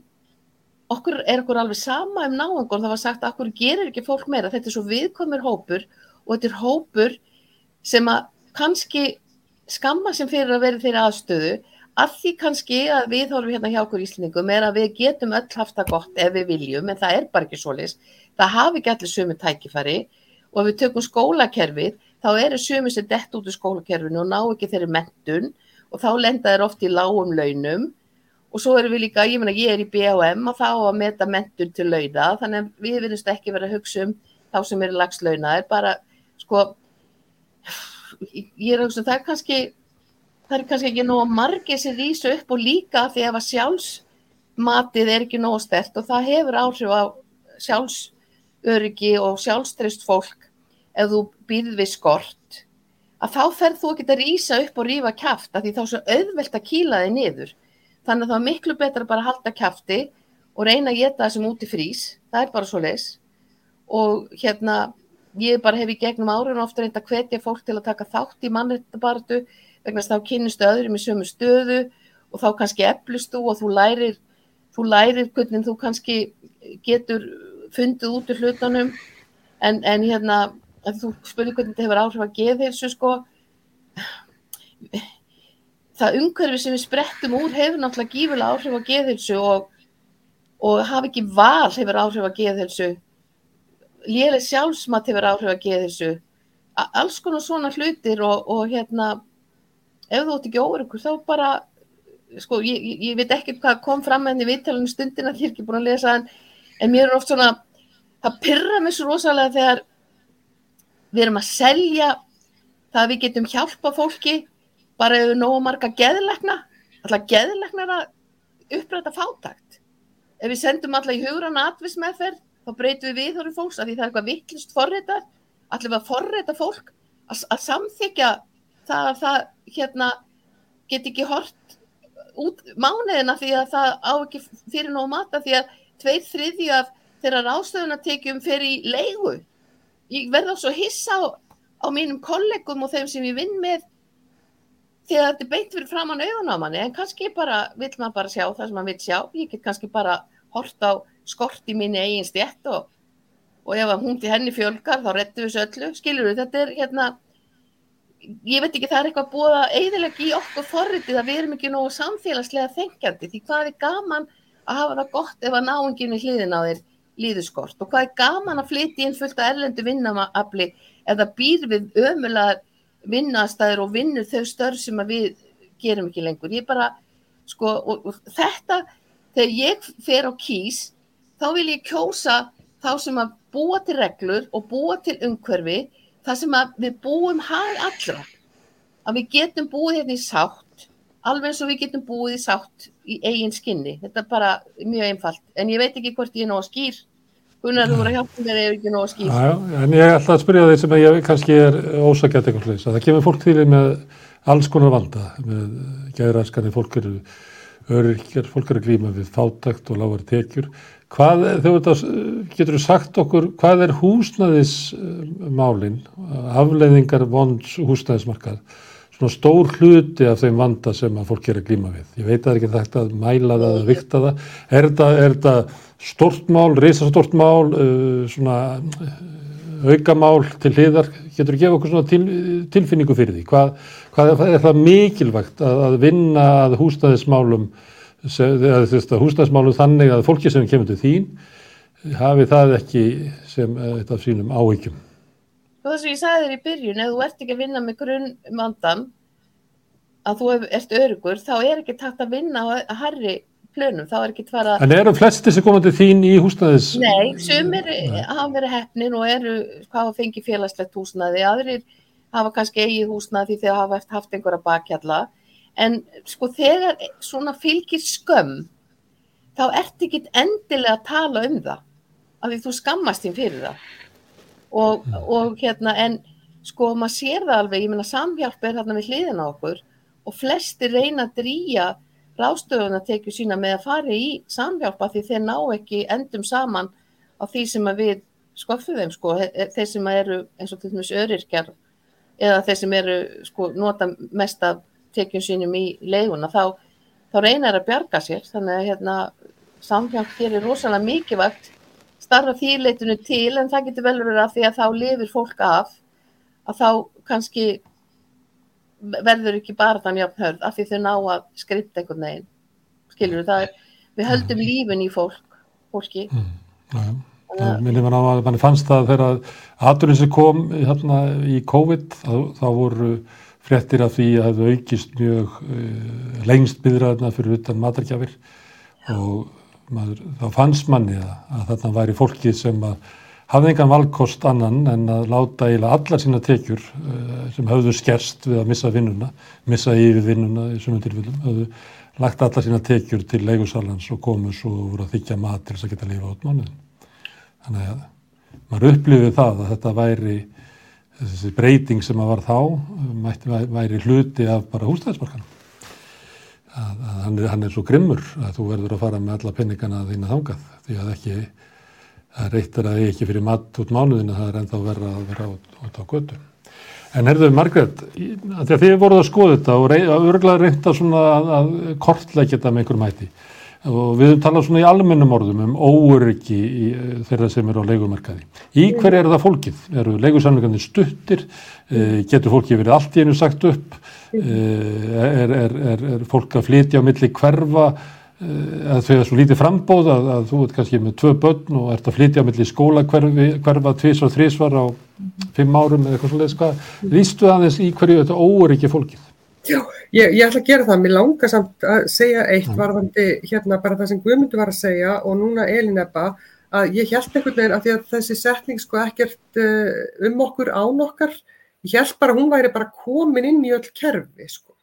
Speaker 5: okkur er okkur alveg sama um náangur það var sagt að okkur gerir ekki fólk meira? Þetta er svo viðkomur hópur og þetta er hópur sem að kannski skamma sem fyrir að vera þeirra aðstöðu að því kannski að við horfum hérna hjá okkur íslendingum er að við getum öll haft það gott ef við viljum en það er bara ekki svo list það hafi ekki allir sömu tækifæri og ef við tökum skólakerfið þá eru sömu sem dett út í skólakerfinu og ná ekki þeirri mentun og þá lenda þeir oft í lágum launum. Og svo erum við líka, ég menna ég er í BHM og þá að meta mentun til launa þannig að við verðumst ekki verið að hugsa um þá sem eru lagslauna, er bara sko ég er að hugsa, það er kannski það er kannski ekki nóg margir sem rýsa upp og líka því að sjálfsmatið er ekki nóg stert og það hefur áhrif á sjálfsöryggi og sjálfstrist fólk ef þú býðir við skort að þá ferð þú ekki að rýsa upp og rýfa kæft að því þá er svo auðvelt að kýla þig niður. Þannig að það er miklu betra bara að halda kæfti og reyna að geta það sem úti frís. Það er bara svo leis og hérna ég bara hef í gegnum árið ofta reynd að hvetja fólk til að taka þátt í mannreitabartu vegna þess að þá kynustu öðrum í sömu stöðu og þá kannski eflustu og þú lærir, þú lærir hvernig þú kannski getur fundið út úr hlutunum. En, en hérna þú spurning hvernig þetta hefur áhrif að geða þessu sko það umhverfi sem við sprettum úr hefur náttúrulega gífulega áhrif að geða þessu og, og hafa ekki val hefur áhrif að geða þessu léleg sjálfsmat hefur áhrif að geða þessu alls konar svona hlutir og, og hérna ef þú ert ekki óreikur þá bara sko ég, ég, ég veit ekki hvað kom fram enn í vittalunum stundin að ég er ekki búin að lesa en, en mér er oft svona það pyrra mér svo rosalega þegar við erum að selja það að við getum hjálpa fólki bara ef við nógum marga geðleikna alltaf geðleiknar að uppræta fátakt ef við sendum alltaf í hugran atvismeðferð þá breytum við viðhóru fólks að því það er eitthvað vittlust forreitar, allir að forreita fólk að, að samþykja það að það hérna get ekki hort út mánuðina því að það á ekki fyrir nógu mata því að tveir þriðju af þeirra rástöðunatekjum fer í leigu. Ég verða svo hissa á, á mínum kollegum og þeim sem ég vinn með að þetta beint fyrir framann auðan á manni en kannski bara vil maður bara sjá það sem maður vil sjá. Ég get kannski bara hort á skort í minni eigin stjætt og, og ef hún til henni fjölgar þá rettu við þessu öllu, skilur við, þetta er hérna, ég veit ekki það er eitthvað búið að eiðilega í okkur forritið að við erum ekki nógu samfélagslega þengjandi því hvað er gaman að hafa það gott ef að náinginu hliðin á þér líðuskort og hvað er gaman að flytja inn fullt að erlendu vinnamafli eða býr við ömulega vinnastæður og vinnur þau störf sem við gerum ekki lengur. Ég bara, sko, og, og þetta, þegar ég fer á kýs, þá vil ég kjósa þá sem að búa til reglur og búa til umhverfi það sem að við búum hag allra að við getum búið hérna í sátt alveg eins og við getum búið í sátt í eigin skinni, þetta er bara mjög einfalt, en ég veit ekki hvort ég er náða skýr. Gunnar, þú voru að hjálpa mér eða ekki náða skýr?
Speaker 1: Já, já, En ég er alltaf að spyrja því sem ég kannski er ósakjætt eitthvað það kemur fólk til með alls konar vanda með gæðræskanir, fólk eru öryrkjar, fólk er að glíma við fátækt og lágar tekjur. Hvað, þetta, getur þú sagt okkur, hvað er húsnæðismálin, afleiðingar vonds húsnæðismarkað, svona stór hluti af þeim vanda sem að fólk er að glíma við? Ég veit að það er ekki þetta að mæla það, að vikta það. Er þetta stort mál, reysastort mál, uh, svona aukamál til hliðar, getur þú gefa okkur svona til, tilfinningu fyrir því? Hvað, hvað er það mikilvægt að, að vinna að húsnæðismálum, að húsnæðismálum þannig að fólki sem kemur til þín hafi það ekki sem eitt af sínum áhyggjum?
Speaker 5: Það sem ég sagði þér í byrjun, ef þú ert ekki að vinna með grunnmandan, að þú ert örugur, þá er ekki takt að vinna að harri plönum, þá er ekki tvara...
Speaker 1: En eru flesti sem koma til þín í húsnæðis?
Speaker 5: Nei, sumir hafa verið hefnin og eru, hvað hafa fengið félagslegt húsnæði, aðrir hafa kannski eigið húsnæði því þeir hafa haft einhverja bakhjalla, en sko þegar svona fylgir skömm, þá ert ekki endilega að tala um það, af því þú skammast þín fyrir það. Og, og hérna, en sko maður sér það alveg, ég meina samhjálp er hérna við hliðina okkur og flesti reyna að drýja ráðstöfun að tekju sína með að fara í samhjálpa því þeir ná ekki endum saman á því sem að við skofum þeim sko, þeir sem eru eins og til dæmis örirkjar eða þeir sem eru sko nota mest af tekjum sínum í leiguna þá, þá reynar að bjarga sér. Þannig að hérna samhjálp gerir rosalega mikilvægt starfa þýrleitinu til en það getur vel verið að því að þá lifir fólk af að þá kannski verður ekki bara þannig jafn hörð af því þau ná að skripta einhvern veginn. Skilur það er, við höldum lífin í fólk, fólki.
Speaker 1: Mm, já. Minni man á að manni fannst það þegar aðurinn sem kom hérna, í COVID þá, þá voru fréttir af því að það aukist mjög uh, lengst byðraðna fyrir utan matargjafir. Og maður, þá fannst manni að, að þarna væri fólki sem að hafði engan valkost annan en að láta eiginlega allar sína tekjur uh, sem höfðu skerst við að missa vinnuna, missa yfir vinnuna í sumum tilfellum, höfðu lagt allar sína tekjur til leigusalans og komu svo og voru að þykja mat til þess að geta lifa át mánuðin. Þannig að maður upplifið það að þetta væri þessi breyting sem að var þá mætti væri hluti af bara hústæðismarkanum. Hann, er, hann er svo grimmur að þú verður að fara með alla penningana þína þangað því að ekki það reytir að ekki fyrir mat út mánuðina það er ennþá verða að vera út, út á götu. En herðu Margret, því að þið voruð að skoða þetta og örgulega reynda svona að, að kortleggja þetta með einhverjum hætti og við höfum talað svona í almennum orðum um óöryggi í, þeirra sem eru á leikumarkaði. Í hver er það fólkið? Eru leigusamlingarnir stuttir? Getur fólkið verið allt í einu sagt upp? Er, er, er, er fólk að flytja á milli hverfa? Að þau er svo lítið frambóð að, að þú ert kannski með tvö börn og ert að flytja á milli skóla hverfa tvís og þrísvar á fimm árum eða eitthvað sko. Lýstu aðeins í hverju þetta óöryggi fólkið?
Speaker 2: Já, ég, ég ætla að gera það. Mér langar samt að segja eitt varðandi hérna bara það sem Guðmundur var að segja og núna Elin Ebba að ég held einhvern veginn að því að þessi setning sko ekkert uh, um okkur án okkar, ég held bara að hún væri bara komin inn í öll kerfi sko.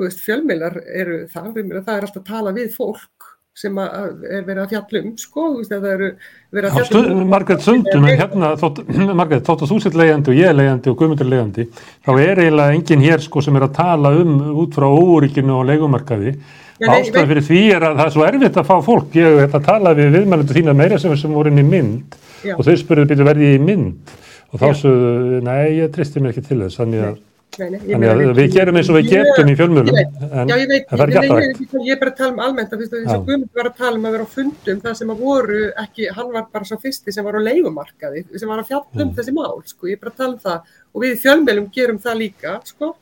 Speaker 2: Veist, fjölmiðlar eru það, það er alltaf að tala við fólk sem er verið að fjalla um, sko, þú veist, það eru verið að fjalla um.
Speaker 1: Margreit Sundum, en hérna, þótt, [CLEARS THROAT] Margreit, þótt að þú sitt leiðandi og ég leiðandi og Guðmundur leiðandi, þá er eiginlega enginn hér, sko, sem er að tala um út frá óuríkinu og leikumarkaði. Ástæðan fyrir því er að það er svo erfitt að fá fólk, ég hef þetta að tala við viðmælendu þína meira sem, sem voru inn í mynd Já. og þau spurðu býtu verði í mynd og þá sögðu, nei, ég tristi mér ekki til þess, þannig að
Speaker 2: Nei, nei,
Speaker 1: Þannig að við gerum eins og við getum í fjölmjölum
Speaker 2: en veit, það er ekki alltaf hægt. Ég er bara að tala um almennt að þess að Guðmund var að tala um að vera á fundum það sem að voru ekki, hann var bara svo fyrsti sem var á leigumarkaði, sem var að fjalla um mm. þessi mál, sko, ég er bara að tala um það og við í fjölmjölum gerum það líka, sko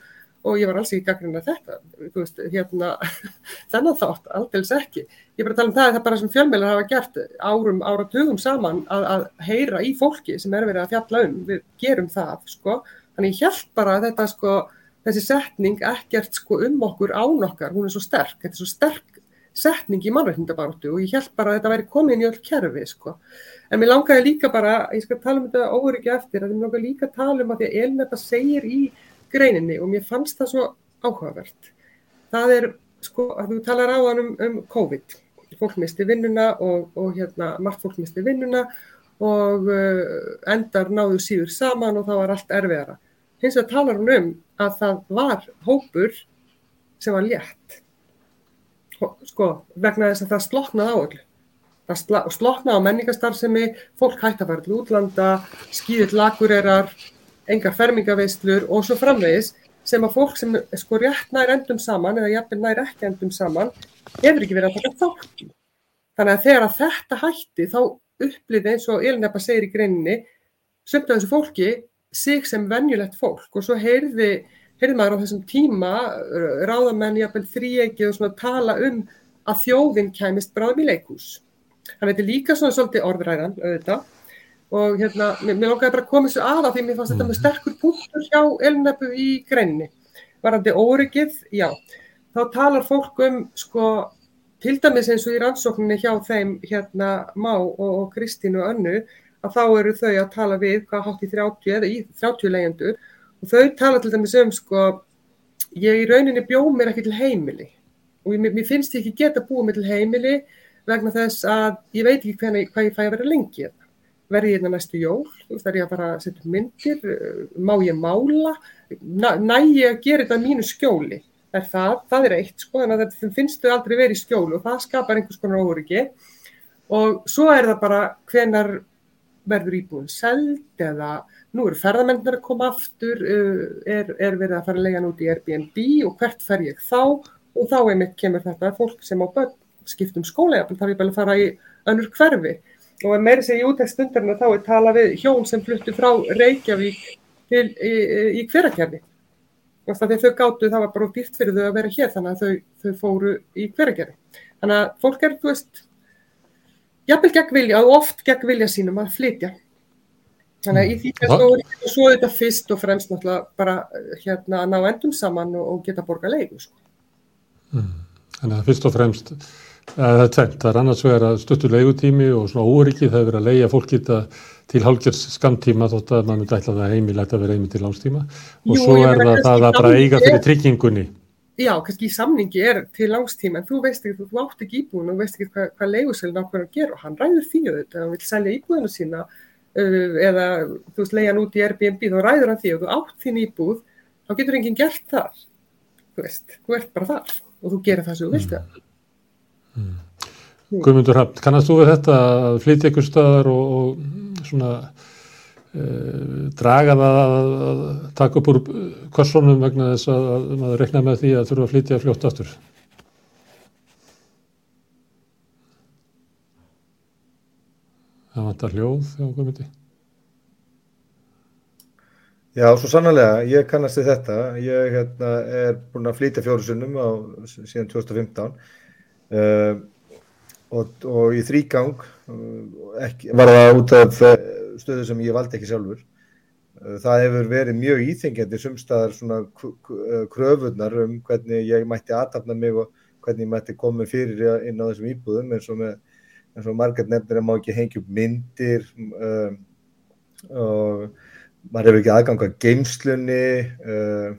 Speaker 2: og ég var alls ekki gaggrinn að þetta, þú veist, hérna [LAUGHS] þennan þátt, aldils ekki. Ég er bara að tala um það að það bara sem fjölmjölar hafa gert árum, áratugum saman að, að heyra í fólki sem er verið að fjalla um, við gerum það, sko Þannig ég held bara að þetta sko, þessi setning ekkert sko um okkur án okkar, hún er svo sterk, þetta er svo sterk setning í mannveitnindabartu og ég held bara að þetta væri komin í öll kerfi sko. En mér langaði líka bara, ég skal tala um þetta óryggi eftir, að mér langaði líka að tala um að því að Elin þetta segir í greininni og mér fannst það svo áhugavert. Það er sko að þú talar á hann um, um COVID, fólk misti vinnuna og, og hérna margt fólk misti vinnuna og uh, endar náðu síður saman og það var allt erfiðara hins vegar talar hún um að það var hópur sem var létt sko, vegna þess að það sloknaði á öllu. Það sloknaði á menningastarfsemi, fólk hætti að fara til útlanda, skýðið lagurerar, engar fermingaveislur og svo framvegis sem að fólk sem sko rétt nær endum saman eða jafnvel nær ekki endum saman hefur ekki verið að taka þátt. Þannig að þegar að þetta hætti þá upplýði eins og Elinabba segir í greininni sumt af þessu fólki sig sem venjulegt fólk og svo heyrði, heyrði maður á þessum tíma ráðamenn jafnvel þríegi og svona tala um að þjóðin kæmist bráðum í leikhús. Þannig að þetta er líka svona svolítið orðræðan auðvitað og hérna, mér, mér langaði bara að koma þessu að af því mér fannst þetta með sterkur punktur hjá Elinabbu í greininni. Varandi óryggið, já, þá talar fólk um sko til dæmis eins og í rannsókninni hjá þeim hérna Má og, og Kristín og Önnu að þá eru þau að tala við hvað hátt í 30 eða í 30 leyendur og þau tala til dæmis um sko ég í rauninni bjó mér ekki til heimili og ég, mér finnst ég ekki geta búið mér til heimili vegna þess að ég veit ekki hvernig, hvað ég fæ að vera lengi hérna. Verði ég hérna næstu jól, veist, er ég að fara að setja myndir, uh, má ég mála, næ, ég að gera þetta að mínu skjóli. Er það, það er eitt, sko, en það finnst þau aldrei verið í skjólu og það skapar einhvers konar óryggi. Og svo er það bara hvenar verður íbúin seld eða nú eru ferðamennir að koma aftur, uh, er, er verið að fara að lega út í Airbnb og hvert fer ég þá? Og þá einmitt kemur þetta fólk sem á börn skiptum skóla, jafnvel þarf ég bara að fara í önnur hverfi. Og að meira segja í útækt stundarinn þá er tala við hjón sem fluttu frá Reykjavík til, í, í hverakerfi og það því þau gáttu það var bara dýrt fyrir þau að vera hér þannig að þau, þau fóru í hverakerfi þannig að fólk er, þú veist jafnvel gegn vilja og oft gegn vilja sínum að flytja þannig að í því að svo, svo þetta fyrst og fremst náttúrulega bara hérna að ná endum saman og, og geta borga leiku sko.
Speaker 1: mm. Þannig að fyrst og fremst það er tvent, það er annars vegar að stuttur leigutími og svona órikið það er verið að leia fólk geta til hálgjörns skamtíma þótt að maður myndi ætla það heimilegt að vera heimi til lánstíma og
Speaker 2: Jú,
Speaker 1: svo er það
Speaker 2: kannski
Speaker 1: það að bara eiga fyrir tryggingunni.
Speaker 2: Já, kannski í samningi er til langstíma en þú veist ekki, þú, þú átt ekki íbúin og veist ekki hvað, hvað leiguselin ákveður að gera og hann ræður því auðvitað, hann vil selja íbúinu sína uh, eða þú veist leiða hann út í Airbnb, þá ræður hann því og þú átt þín íbúð, þá getur enginn gert það, þú veist, þú ert bara þar og þú gerir það sem þú vilt. Það.
Speaker 1: Guðmundur Hafn, kannast þú við þetta að flytja ykkur staðar og, og svona draga það að, taka upp úr kvarssonum vegna þess að, að maður rekna með því að þurfa að flytja fljótt aftur? Það vantar hljóð hjá Guðmundi.
Speaker 3: Já, svo sannlega, ég kannast við þetta. Ég hérna, er búinn að flytja fjóru sinnum á, síðan 2015 uh, og, og í þrýgang uh, var það út af stöðu sem ég valdi ekki sjálfur. Uh, það hefur verið mjög íþengjandi sumstaðar svona uh, kröfunar um hvernig ég mætti aðtapna mig og hvernig ég mætti koma fyrir inn á þessum íbúðum eins og og margært nefnir að má ekki hengja upp myndir um, og maður hefur ekki aðgang að geimslunni uh,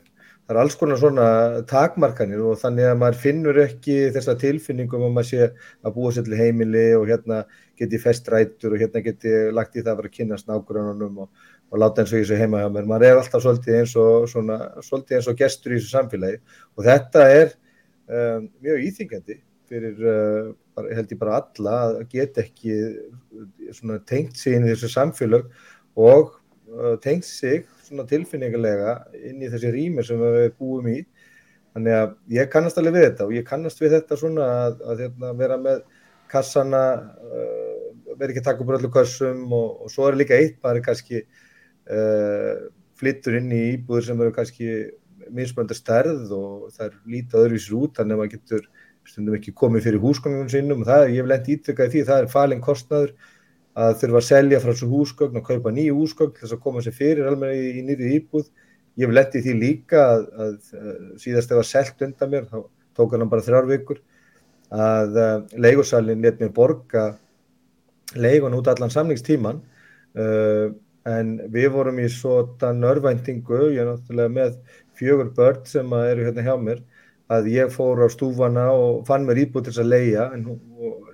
Speaker 3: það er alls konar svona takmarkanir og þannig að maður finnur ekki þessa tilfinningum að maður sé að búa sér til heimili og hérna geti festrætur og hérna geti lagt í það að vera að kynast nágrununum og, og láta eins og ég sé heima hjá mér. Maður er alltaf svolítið eins og, svona, svolítið eins og gestur í þessu samfélagi. Og þetta er um, mjög íþingjandi fyrir uh, held ég bara alla að geta ekki uh, svona, tengt sig inn í þessu samfélag og uh, tengt sig tilfinningarlega inn í þessi rými sem við búum í. Þannig að ég kannast alveg við þetta og ég kannast við þetta svona að, að hérna, vera með kassana uh, vera ekki að taka upp öllu kassum og, og svo er líka eitt maður kannski uh, flyttur inn í íbúður sem eru kannski mismönda stærð og það er lítið öðruvísir út þannig að maður getur stundum ekki komið fyrir húsgöngunum sínum og það er, ég vil enda ítrykkað því, það er falin kostnaður að þurfa að selja frá þessu húsgögn og kaupa nýju húsgögn þess að koma sér fyrir alveg í, í nýri íbúð. Ég vil enda í því líka að, að, að síðast ef að selt undan mér, þá tók hann bara þrjár vikur, að uh, leigursalinn let mér borga leigun út allan samningstíman uh, en við vorum í svona örvæntingu, ég er náttúrulega með fjögur börn sem eru hérna hjá mér, að ég fór á stúfana og fann mér íbúð til þess að leia en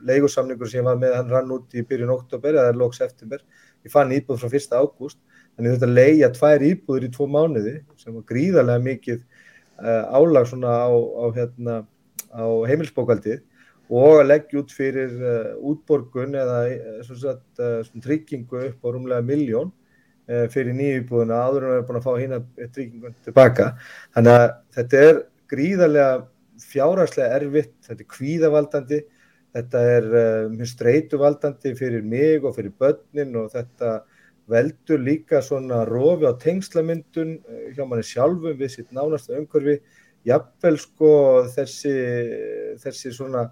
Speaker 3: leigusamningur sem ég var með hann rann út í byrjun oktober eða lóks eftirber ég fann íbúð frá 1. ágúst en ég þurfti að leia tvær íbúður í tvo mánuði sem var gríðarlega mikið uh, álag svona á, á hérna á heimilsbókaldið og að leggja út fyrir uh, útborgun eða uh, sagt, uh, tryggingu upp á rúmlega miljón fyrir nýjubúðuna áður en við erum búin að fá hérna tryggingun tilbaka. Þannig að þetta er gríðarlega fjárhagslega erfitt, þetta er kvíðavaldandi, þetta er mjög streytuvaldandi fyrir mig og fyrir börnin og þetta veldur líka svona rofi á tengslamyndun hjá manni sjálfum við sitt nánasta umhverfi, jafnvel sko þessi, þessi svona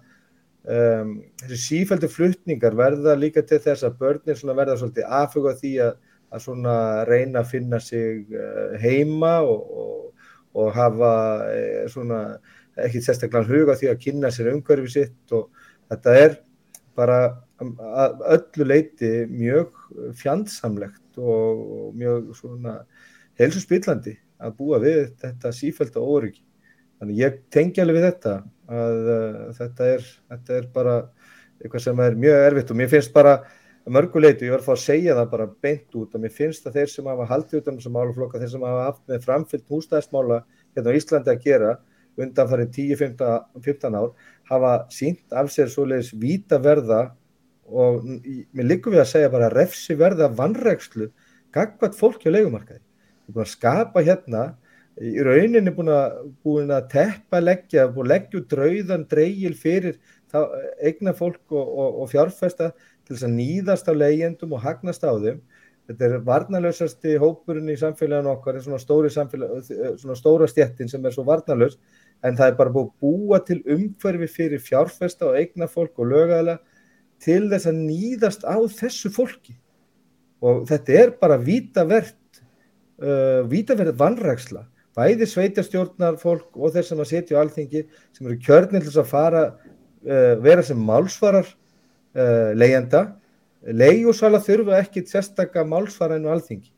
Speaker 3: Um, þessi sífældu flutningar verða líka til þess að börnir verða svolítið aðfuga því að, að reyna að finna sig uh, heima og, og, og hafa uh, ekki sérstaklega huga því að kynna sér umhverfi sitt og þetta er bara að öllu leiti mjög fjandsamlegt og, mjög helsusspillandi að búa við þetta sífældu óryggi. Þannig ég tengi alveg við þetta að uh, þetta, er, þetta er bara eitthvað sem er mjög erfitt og mér finnst bara mörguleitu, ég var að fá að segja það bara beint út og mér finnst að þeir sem hafa haldið út um þessum máluflokka, þeir sem hafa haft með framfyllt hústæðismála hérna á Íslandi að gera undan farið 10-15 ár hafa sínt af sér svoleiðis víta verða og mér likur við að segja bara refsi verða vannregslu gagvat fólki á leikumarkaði. Við búin að skapa hérna í rauninni búin að, búin að teppa leggja, búin að leggja út drauðan dreigil fyrir eigna fólk og, og, og fjárfesta til þess að nýðast á leyendum og hagnast á þeim. Þetta er varnalösasti hópurinn í samfélaginu okkar, svona, svona stóra stjettin sem er svo varnalös, en það er bara búið búa til umhverfi fyrir fjárfesta og eigna fólk og lögæðilega til þess að nýðast á þessu fólki. Og þetta er bara vítavert, uh, vítavert vannræksla bæði sveitastjórnar fólk og þeir sem að setja á alþingi sem eru kjörnir til að fara uh, vera sem málsvarar uh, leyenda leiðjúsala þurfa ekki sérstakka málsvara enn á alþingi.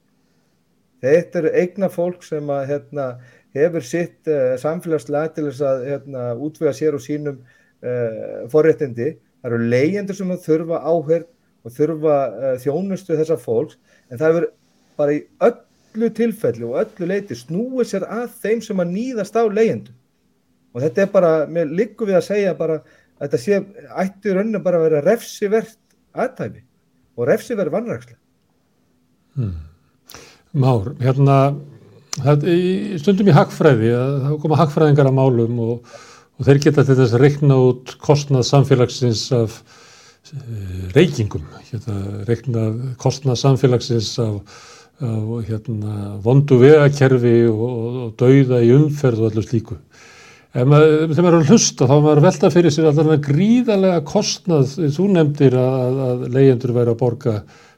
Speaker 3: Þetta eru eigna fólk sem að hérna, hefur sitt uh, samfélagslega til þess að hérna, útvega sér og sínum forréttindi. Það eru leyendur sem þurfa áherð og þurfa þjónustu þessar fólks en það hefur bara í öll öllu tilfelli og öllu leiti snúið sér að þeim sem að nýðast á leyendu og þetta er bara, mér likur við að segja bara að þetta sé ætti raunin bara að vera refsivert aðtæmi og refsivert vannrækslega
Speaker 1: hmm. Már, hérna það, í, stundum í hagfræði þá koma hagfræðingar að málum og, og þeir geta til þess að reikna út kostnað samfélagsins af e, reykingum, hérna, reikna kostnað samfélagsins af og hérna, vondu vegakerfi og, og dauða í umferð og allir slíku. Ef maður, þegar maður er að hlusta þá maður velta fyrir sér allavega gríðarlega kostnað, þú nefndir að, að leyendur væri að borga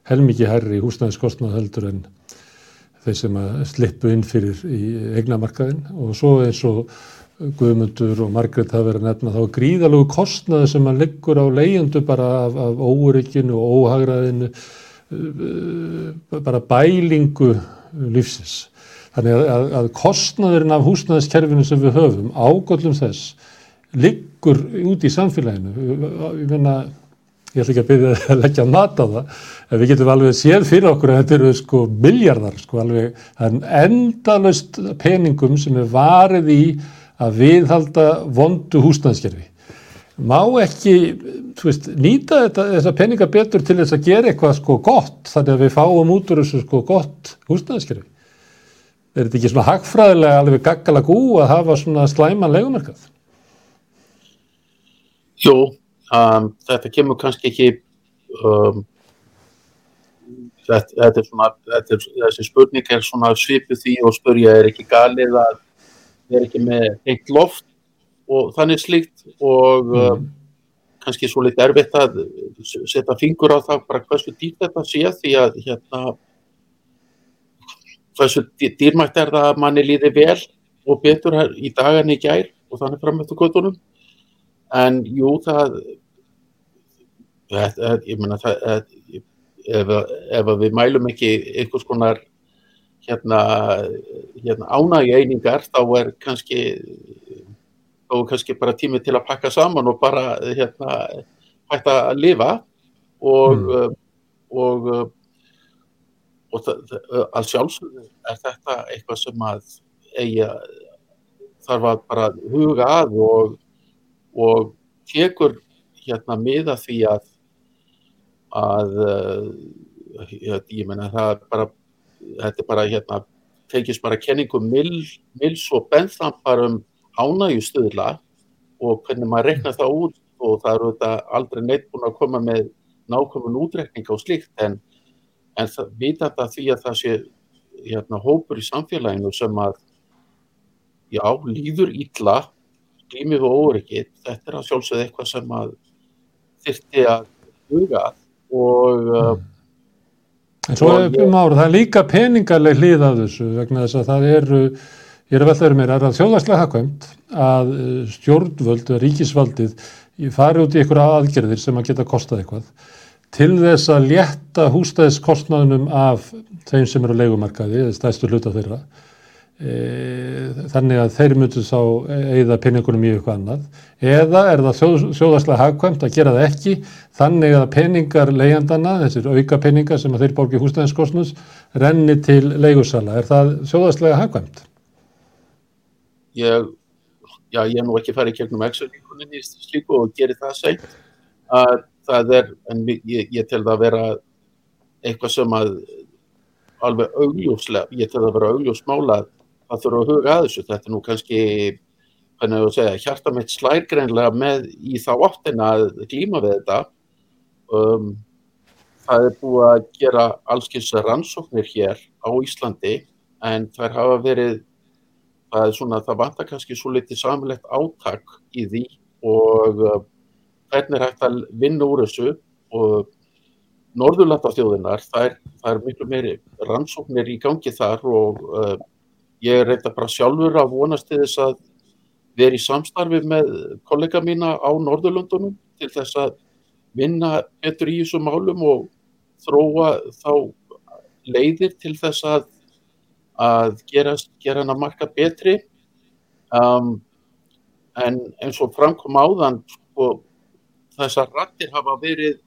Speaker 1: helmikið herri húsnæðiskostnað heldur en þeir sem að slippu inn fyrir í eignamarkaðin og svo eins og Guðmundur og Margret hafa verið að nefna þá gríðalegu kostnaði sem að liggur á leyendu bara af, af órygginu og óhagraðinu bara bælingu lífsins. Þannig að, að, að kostnaðurinn af húsnæðiskerfinu sem við höfum, ágöllum þess, liggur út í samfélaginu. Ég finna, ég ætla ekki að byrja að leggja mat á það, en við getum alveg séð fyrir okkur að þetta eru sko miljardar, sko alveg, er endalust peningum sem er varið í að viðhalda vondu húsnæðiskerfi má ekki veist, nýta þetta, þessa peninga betur til þess að gera eitthvað sko gott þannig að við fáum út úr þessu sko gott húsnæðiskerfi. Er þetta ekki svona hagfræðilega alveg gaggala gú að hafa svona slæman legumarkað?
Speaker 4: Jú, um, þetta kemur kannski ekki um, þetta, þetta er svona þetta er, þessi spurning er svona svipu því og spurja er ekki galið að er ekki með eitt loft og þannig slíkt og mm. uh, kannski svo litið erfitt að setja fingur á það bara hversu dýrt þetta sé því að hérna hversu dýrmætt er það að manni líði vel og betur í dagan í gær og þannig fram eftir kvötunum en jú það ég menna það ef, ef við mælum ekki einhvers konar hérna, hérna ánægi einingar þá er kannski og kannski bara tími til að pakka saman og bara hérna hægt að lifa og mm. Uh, og, uh, og, og að sjálfsögðu er þetta eitthvað sem að eiga þarf að bara huga að og og tekur hérna miða því að að uh, ég menna það er bara þetta er bara hérna tekist bara kenningum Mills og Bentham bara um ánægjustuðla og hvernig maður rekna það út og það eru þetta aldrei neitt búin að koma með nákvæmun útrekning á slíkt en, en það vita þetta því að það sé hérna, hópur í samfélaginu sem að já, líður ítla glýmið og óryggið þetta er að sjálfsögða eitthvað sem að þyrti að huga og uh,
Speaker 1: En svo er um ára, það er líka peningarleg hlið af þessu vegna þess að það eru, ég er að velta verið mér, er að þjóðarslega hafkvæmt að stjórnvöld, ríkisvaldið, fari út í einhverja aðgerðir sem að geta kostað eitthvað til þess að létta hústæðiskostnaðunum af þeim sem eru á leikumarkaði, stæðstu hluta þeirra e, þannig að þeir myndu þá eigða peningunum í eitthvað annað eða er það þjóð, þjóðarslega hagkvæmt að gera það ekki þannig að peningar leiðandana, þessir auka peningar sem þeir borgi húsnæðinskostnus renni til leigursala. Er það þjóðarslega hagkvæmt?
Speaker 4: Ég, já, ég er nú ekki farið gegnum exoníkunin í slíku og gerir það seint. Að það er, en ég, ég tel það að vera eitthvað sem að alveg augljóslega, ég tel það að vera augljósmála það þurfa að huga að þessu, þetta er nú kannski hvernig þú segja, hjarta mitt slærgreinlega með í þá áttina að glíma við þetta. Um, það er búið að gera allskins rannsóknir hér á Íslandi en þær hafa verið það er svona, það vantar kannski svo litið samilegt átak í því og uh, hvernig er hægt að vinna úr þessu og Norðurlandastjóðinar, það, það er miklu meiri rannsóknir í gangi þar og uh, ég er reynda bara sjálfur að vonast til þess að vera í samstarfi með kollega mína á Norðurlöndunum til þess að vinna betur í þessum málum og þróa þá leiðir til þess að, að gera, gera hana marka betri. Um, en eins og framkom áðan sko, þessar rattir hafa verið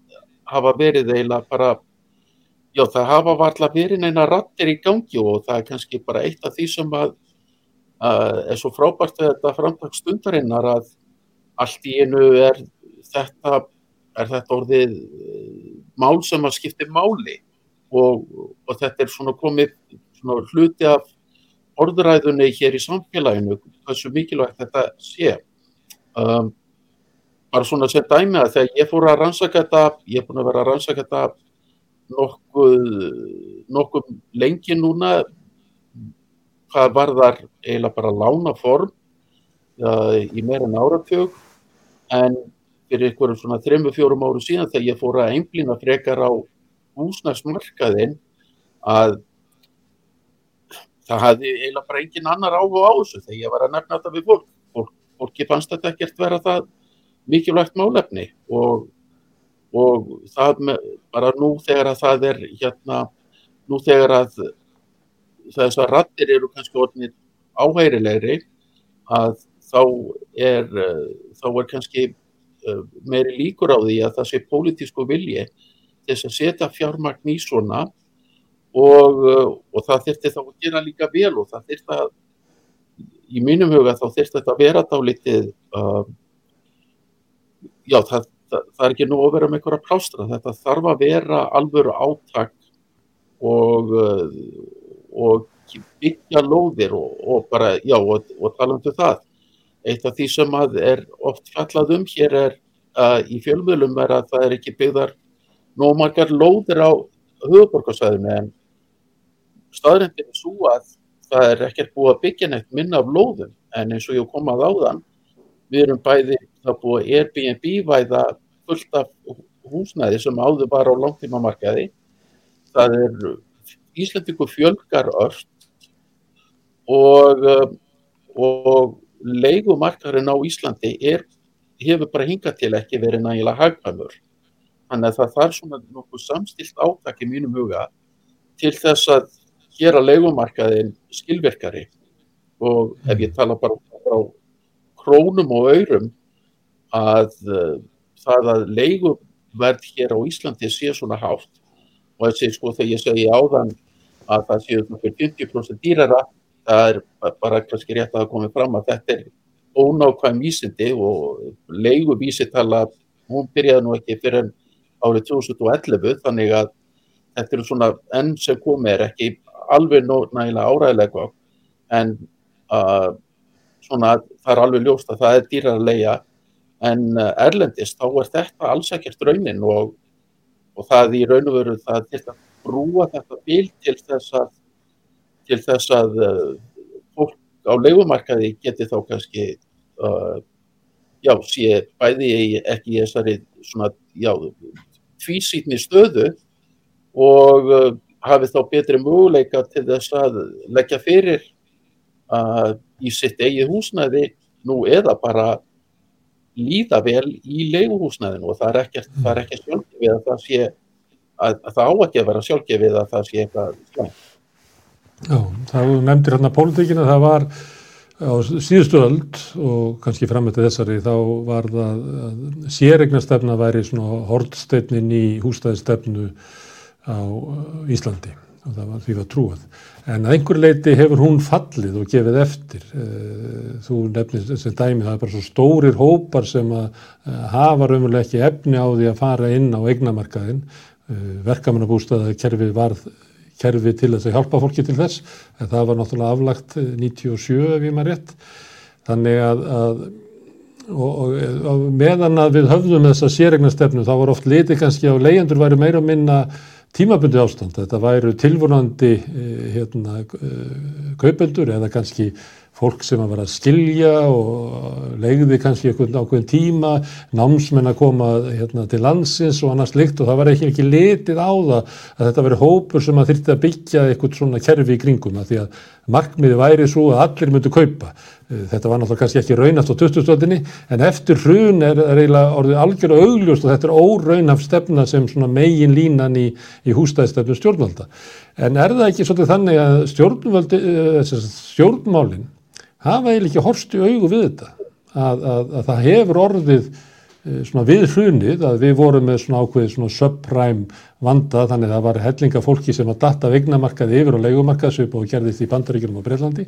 Speaker 4: hafa verið eiginlega bara Já, það hafa varla verið neina rattir í gangi og það er kannski bara eitt af því sem að, að er svo frábært við þetta framtak stundarinnar að allt í einu er þetta, er þetta orðið eh, mál sem að skipti máli og, og þetta er svona komið svona hluti af orðræðunni hér í samfélaginu, hversu mikilvægt þetta sé. Um, bara svona sem dæmi að þegar ég fór að rannsaka þetta, ég er búin að vera að rannsaka þetta nokkuð, nokkuð lengi núna hvað var þar eiginlega bara lána form uh, í meira en áratjög en fyrir ykkur svona 3-4 áru síðan þegar ég fór að einblýna frekar á húsnægsmarkaðinn að það hafði eiginlega bara engin annar áhuga á þessu þegar ég var að nefna þetta við fólk. fólk fólki fannst þetta ekkert vera það mikilvægt málefni og og það með, bara nú þegar að það er hérna, nú þegar að þessar rattir eru kannski orðinir áhærilegri að þá er, þá er kannski eh, meiri líkur á því að það sé pólitísku vilji þess að setja fjármagn í svona og, og það þurfti þá að gera líka vel og það þurfti að í mínum huga þá þurfti þetta að vera dálítið uh, já það það, það er ekki nú að vera með einhverja plástra, þetta þarf að vera alvöru átak og, uh, og byggja lóðir og, og bara, já, og, og tala um það. Eitt af því sem að er oft fjallað um hér er uh, í fjölmjölum er að það er ekki byggðar nómargar lóðir á höfuborgarsæðinu en staðrindin er svo að það er ekkert búið að byggja neitt minna af lóðum en eins og ég komað á þann við erum bæði það búið Airbnb væða fullt af húsnæði sem áður var á langtímamarkaði. Það er Íslandingu fjölgar öll og, og leikumarkarinn á Íslandi er, hefur bara hingað til ekki verið nægilega hagkvæmur. Þannig að það þarf svona nokkuð samstilt átak í mínum huga til þess að gera leikumarkaðin skilverkari og ef ég tala bara á krónum og aurum að uh, það að leiguverð hér á Íslandi sé svona hátt og þessi sko þegar ég segi áðan að það séu fyrir 50% dýrara það er bara kannski rétt að komi fram að þetta er ónákvæm vísindi og leigu vísitala, hún byrjaði nú ekki fyrir árið 2011 þannig að þetta eru svona enn sem komið er ekki alveg nægilega áræðilega en uh, svona það er alveg ljóst að það er dýrar að leia en uh, erlendist þá er þetta alls ekkert raunin og, og það í raun og veru það til að brúa þetta bíl til þess að til þess að uh, fólk á leikumarkaði geti þá kannski uh, já, sé bæði ekki í þessari svona, já, tvísýtni stöðu og uh, hafi þá betri möguleika til þess að leggja fyrir uh, í sitt eigið húsnæði nú eða bara líða vel í leiguhúsnæðinu og það er ekki, það er ekki sjálfgefið að það sé að, að það á ekki að vera sjálfgefið að það sé eitthvað slæmt.
Speaker 1: Já, það nefndir hérna pólitíkina, það var á síðustu öld og kannski framöntið þessari þá var það séregnastefna væri svona hortstefnin í húsnæðistefnu á uh, Íslandi og það var því að trúað. En að einhver leiti hefur hún fallið og gefið eftir. Uh, þú nefnir sem dæmi, það er bara svo stórir hópar sem uh, hafa raunverulega ekki efni á því að fara inn á eignamarkaðin. Verkamannabústaða kerfi varð kerfi til þess að hjálpa fólki til þess, en það var náttúrulega aflagt 97 ef ég maður rétt. Þannig að, að og, og, og meðan að við höfðum þessa séregnastefnu þá var oft litið kannski á leyendur væri meira minna tímabundi ástand, þetta væru tilvonandi eh, hérna, eh, kaupendur eða kannski fólk sem að vera að skilja og legði kannski einhvern ákveðin tíma, námsmenn að koma hérna, til landsins og annars líkt og það var ekki ekki litið á það að þetta veri hópur sem að þyrti að byggja eitthvað svona kerfi í kringum að því að markmiði væri svo að allir myndu kaupa. Þetta var náttúrulega kannski ekki raunast á 2000-stöldinni en eftir hrun er, eiginlega orðið algjörlega augljóst og þetta er óraunaf stefna sem megin línan í, í hústæðistefnu stjórnvalda. En er það ekki svolítið þannig að eh, stjórnmálinn hafa eiginlega ekki horst í augu við þetta að, að, að það hefur orðið eh, svona við hrunið að við vorum með svona ákveðið svona subprime vanda þannig að það var hellinga fólki sem að datta vegnamarkaði yfir og leikumarkaðsvip og gerði því bandaríkjum á Breitlandi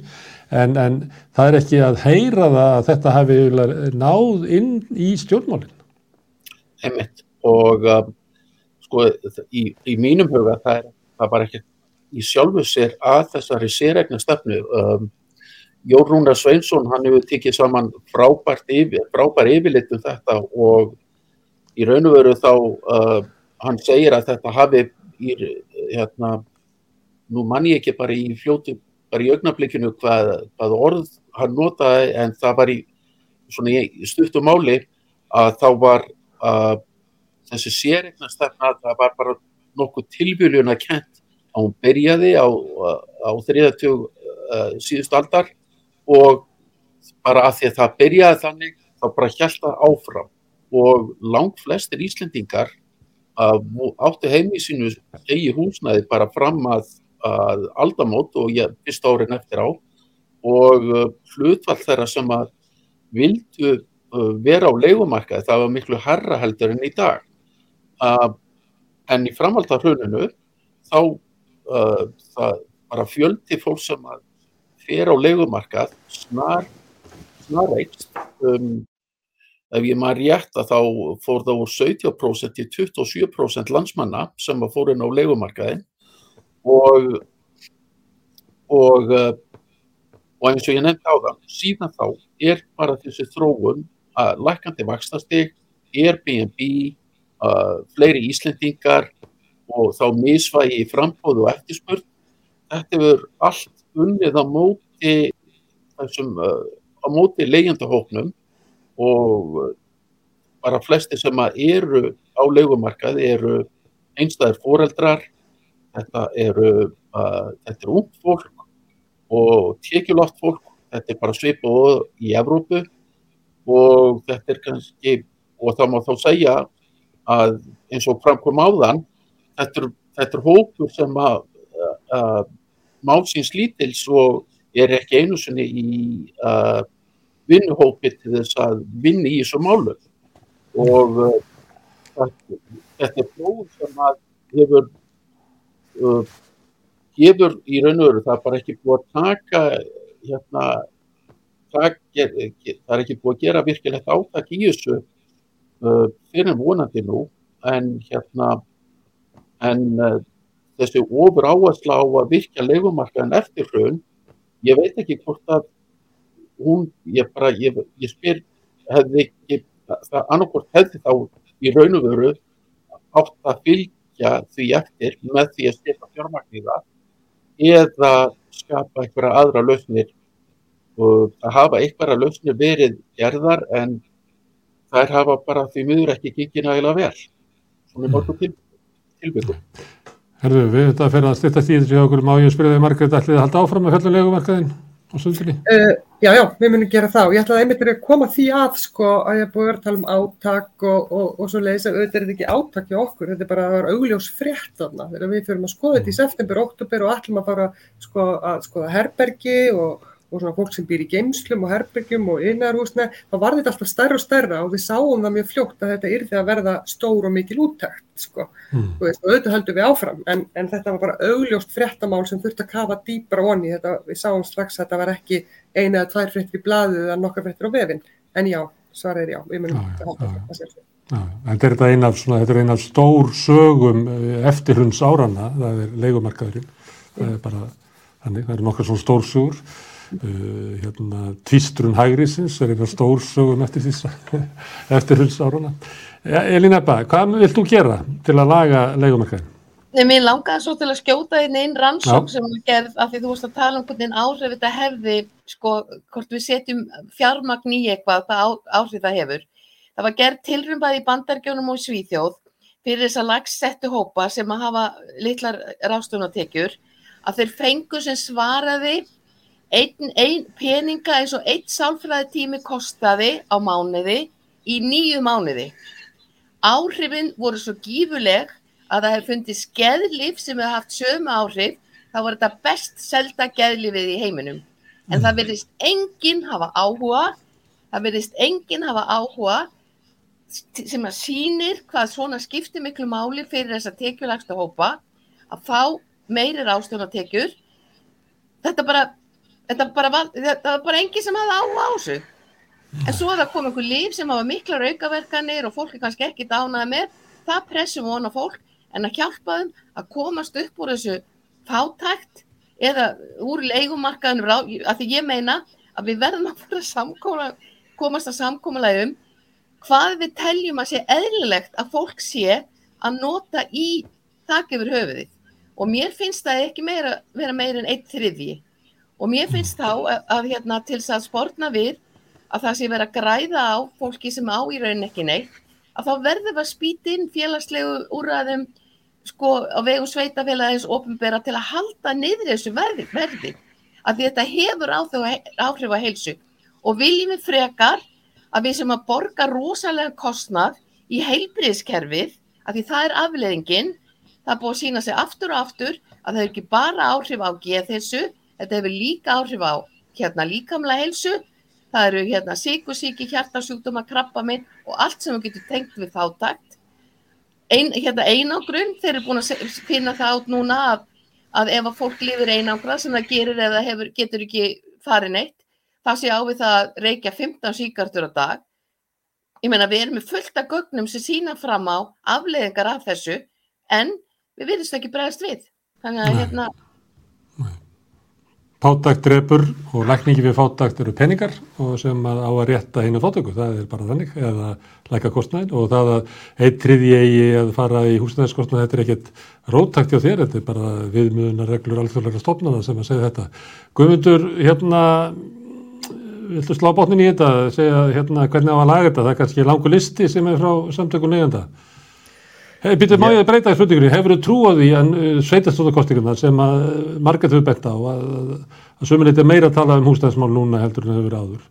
Speaker 1: en, en það er ekki að heyra það að þetta hafi náð inn í stjórnmálinn.
Speaker 4: Einmitt og um, sko í, í mínum huga það er það bara ekki í sjálfu sér að þessari sérregna stefnu um, Jón Rúnar Sveinsson hann hefur tikið saman frábært yfir, frábær yfirleitt um þetta og í raun og veru þá uh, hann segir að þetta hafi í, hérna, nú mann ég ekki bara í fljótu, bara í augnablikinu hvað, hvað orð hann notaði en það var í í stuttum máli að þá var uh, þessi sérregnastefna það var bara nokkuð tilbyrjun að kent að hún byrjaði á, á þriðatjóð uh, síðust aldar og bara að því að það byrjaði þannig þá bara hjælt það áfram. Og langt flestir Íslendingar áttu heim í sínu eigi húsnæði bara fram að, að aldamót og ég fyrst árin eftir á. Og uh, hlutvall þeirra sem að vildu uh, vera á leikumarkaði það var miklu herra heldur en í dag. Uh, en í framhaldarhrauninu þá það bara fjöldi fólk sem að fer á leikumarkað snar, snar reikst um, ef ég maður rétt að þá fór það úr 17% til 27% landsmanna sem að fór inn á leikumarkaðin og og og eins og ég nefndi á það síðan þá er bara þessi þróun að lækandi vakstastig Airbnb uh, fleiri Íslendingar og þá misvægi í frambóðu og eftirspurt þetta hefur allt unnið á móti þessum uh, á móti leigjandahóknum og uh, bara flesti sem eru á leikumarkaði eru einstæðir foreldrar þetta eru uh, þetta er ung fólk og tekjulátt fólk þetta er bara svipuð í Evrópu og þetta er kannski og það má þá segja að eins og framkom áðan þetta er, þetta er hópur sem að, að málsins lítils og er ekki einu sinni í uh, vinnuhópi til þess að vinni í þessu málu og uh, þetta er flóð sem að hefur uh, hefur í raun og veru það er bara ekki búið að taka hérna það, ger, það er ekki búið að gera virkilegt átak í þessu uh, fyrir vonandi nú en hérna en uh, þessi ofur áhersla á að virkja leikumarkaðin eftir hrun ég veit ekki hvort að hún, ég bara, ég, ég spyr hefði ekki, það annarkort hefði þá í raun og veru átt að fylgja því eftir með því að styrka fjármagnir eða skapa einhverja aðra lausnir. Og það hafa einhverja lausnir verið gerðar en þær hafa bara því miður ekki gengið nægilega vel svona mörgum til, tilbyggum
Speaker 1: Herðu, við þetta fyrir að styrta því þessi okkur. Má ég spyrja þig Margreit ætlið að halda áfram með fjallulegumarkaðin á sundinni?
Speaker 2: Uh, já, já, við munum gera það. Og ég ætlaði einmitt að koma því að sko að ég búið að tala um átak og, og, og svo leiðis að auðvitað er þetta ekki átak hjá okkur, þetta er bara að vera augljós frétt þarna. Þegar við fyrir að skoða þetta í september, oktober og ætlum að fara sko, að skoða herbergi og og svona fólk sem býr í geimslum og herbergjum og innarhúsna, þá var þetta alltaf stærra og stærra og við sáum það mjög fljótt að þetta yrði að verða stór og mikil úttækt, sko, mm. og auðvitað höldum við áfram, en, en þetta var bara augljóst fréttamál sem þurfti að kafa dýpra onni, þetta, við sáum strax að þetta var ekki eina eða tvær fréttir í blaðu eða nokkar fréttir á vefin, en já, svar er já, við munum að hafa þetta svo.
Speaker 1: En þetta er eina af, ein af stór sögum eh, eftirhunds árana, það er leikumarkaðurinn, það er bara, þannig, það eru nokkar svona stór sögur Uh, hérna, tvístrun hægrisins er einhver stór sögum eftir því [LAUGHS] eftir hulsáruna Elín Ebba, hvað vilt þú gera til að laga leikumarkaðin?
Speaker 5: Nei, mér langaði svo til að skjóta inn einn rannsók sem var gerð af því þú veist að tala um hvernig áhrif þetta hefði sko, hvort við setjum fjármagn í eitthvað, það áhrif það hefur. Það var gerð tilrumbaði í bandargjónum og í Svíþjóð fyrir þess að lagsettu hópa sem að hafa litlar rástunatekjur að þeir fengu sem svaraði einn ein peninga eins og einn sálfræði tími kostaði á mánuði í nýju mánuði. Áhrifin voru svo gífuleg að það hefði fundið skeðlif sem hefði haft sömu áhrif, þá var þetta best selda geðlifið í heiminum. En það verðist enginn hafa áhuga, það verðist enginn hafa áhuga sem að sínir hvað svona skiptir miklu máli fyrir þessa tekjulagsta hópa að fá meirir ástöðunatekjur. Þetta bara þetta bara var, það var bara engi sem hafði á þessu. En svo það kom einhver líf sem hafa mikla raukaverkanir og fólk er kannski ekki dánaði með. Það pressum vona fólk en að hjálpa þeim að komast upp úr þessu fátækt eða úr leikumarkaðinu af því ég meina að við verðum að fara samkóla, komast að samkómulega um hvað við teljum að sé eðlilegt að fólk sé að nota í þakk yfir höfuðið. Og mér finnst það ekki meira, vera meira en eitt þriðji og mér finnst þá að, að hérna, til þess að spórna við að það sé verið að græða á fólki sem á í raunin ekki neitt að þá verður við að spýta inn félagslegu úrraðum sko á vegum sveitafélagins ofinbera til að halda niður þessu verði, verði. Að þetta hefur áhrif að heilsu. Og viljum við frekar að við sem að borga rosalega kostnað í heilbriðskerfið að því það er afleðingin það er búið að sína sig aftur og aftur að það er ekki bara áhrif á geð þessu Þetta hefur líka áhrif á hérna líkamlega heilsu, það eru hérna síkusíki, hjartasjúkdóma, krabba minn og allt sem við getum tengt við þáttakt. Ein, hérna einangrun, þeir eru búin að finna það át núna að, að ef að fólk lifir einangra sem það gerir eða hefur, getur ekki farið neitt, það sé á við það að reykja 15 síkartur á dag. Ég meina við erum með fullt af gögnum sem sína fram á afleðingar af þessu en við viljumst ekki bregðast við. Þannig að hérna
Speaker 1: Fátakt drefur og lækningi við fátakt eru peningar og sem á að rétta einu fátöku, það er bara þannig, eða læka kostnæðin og það að eitt triði eigi að fara í húsnæðiskostnæð, þetta er ekkert róttakt hjá þér, þetta er bara viðmjöðunar reglur alþjóðlega stofnana sem að segja þetta. Guðmundur, hérna, viltu slá botnin í þetta, segja hérna hvernig á að laga þetta, það er kannski langu listi sem er frá samtökun neyjanda. Hey, Býtur, má ég breyta í spurningunni, hefur þú trúið í uh, sveitastóðakostingarna sem að margætt hefur bent á að, að sömulegt er meira að tala um húsnæðismál núna heldur en hefur áður.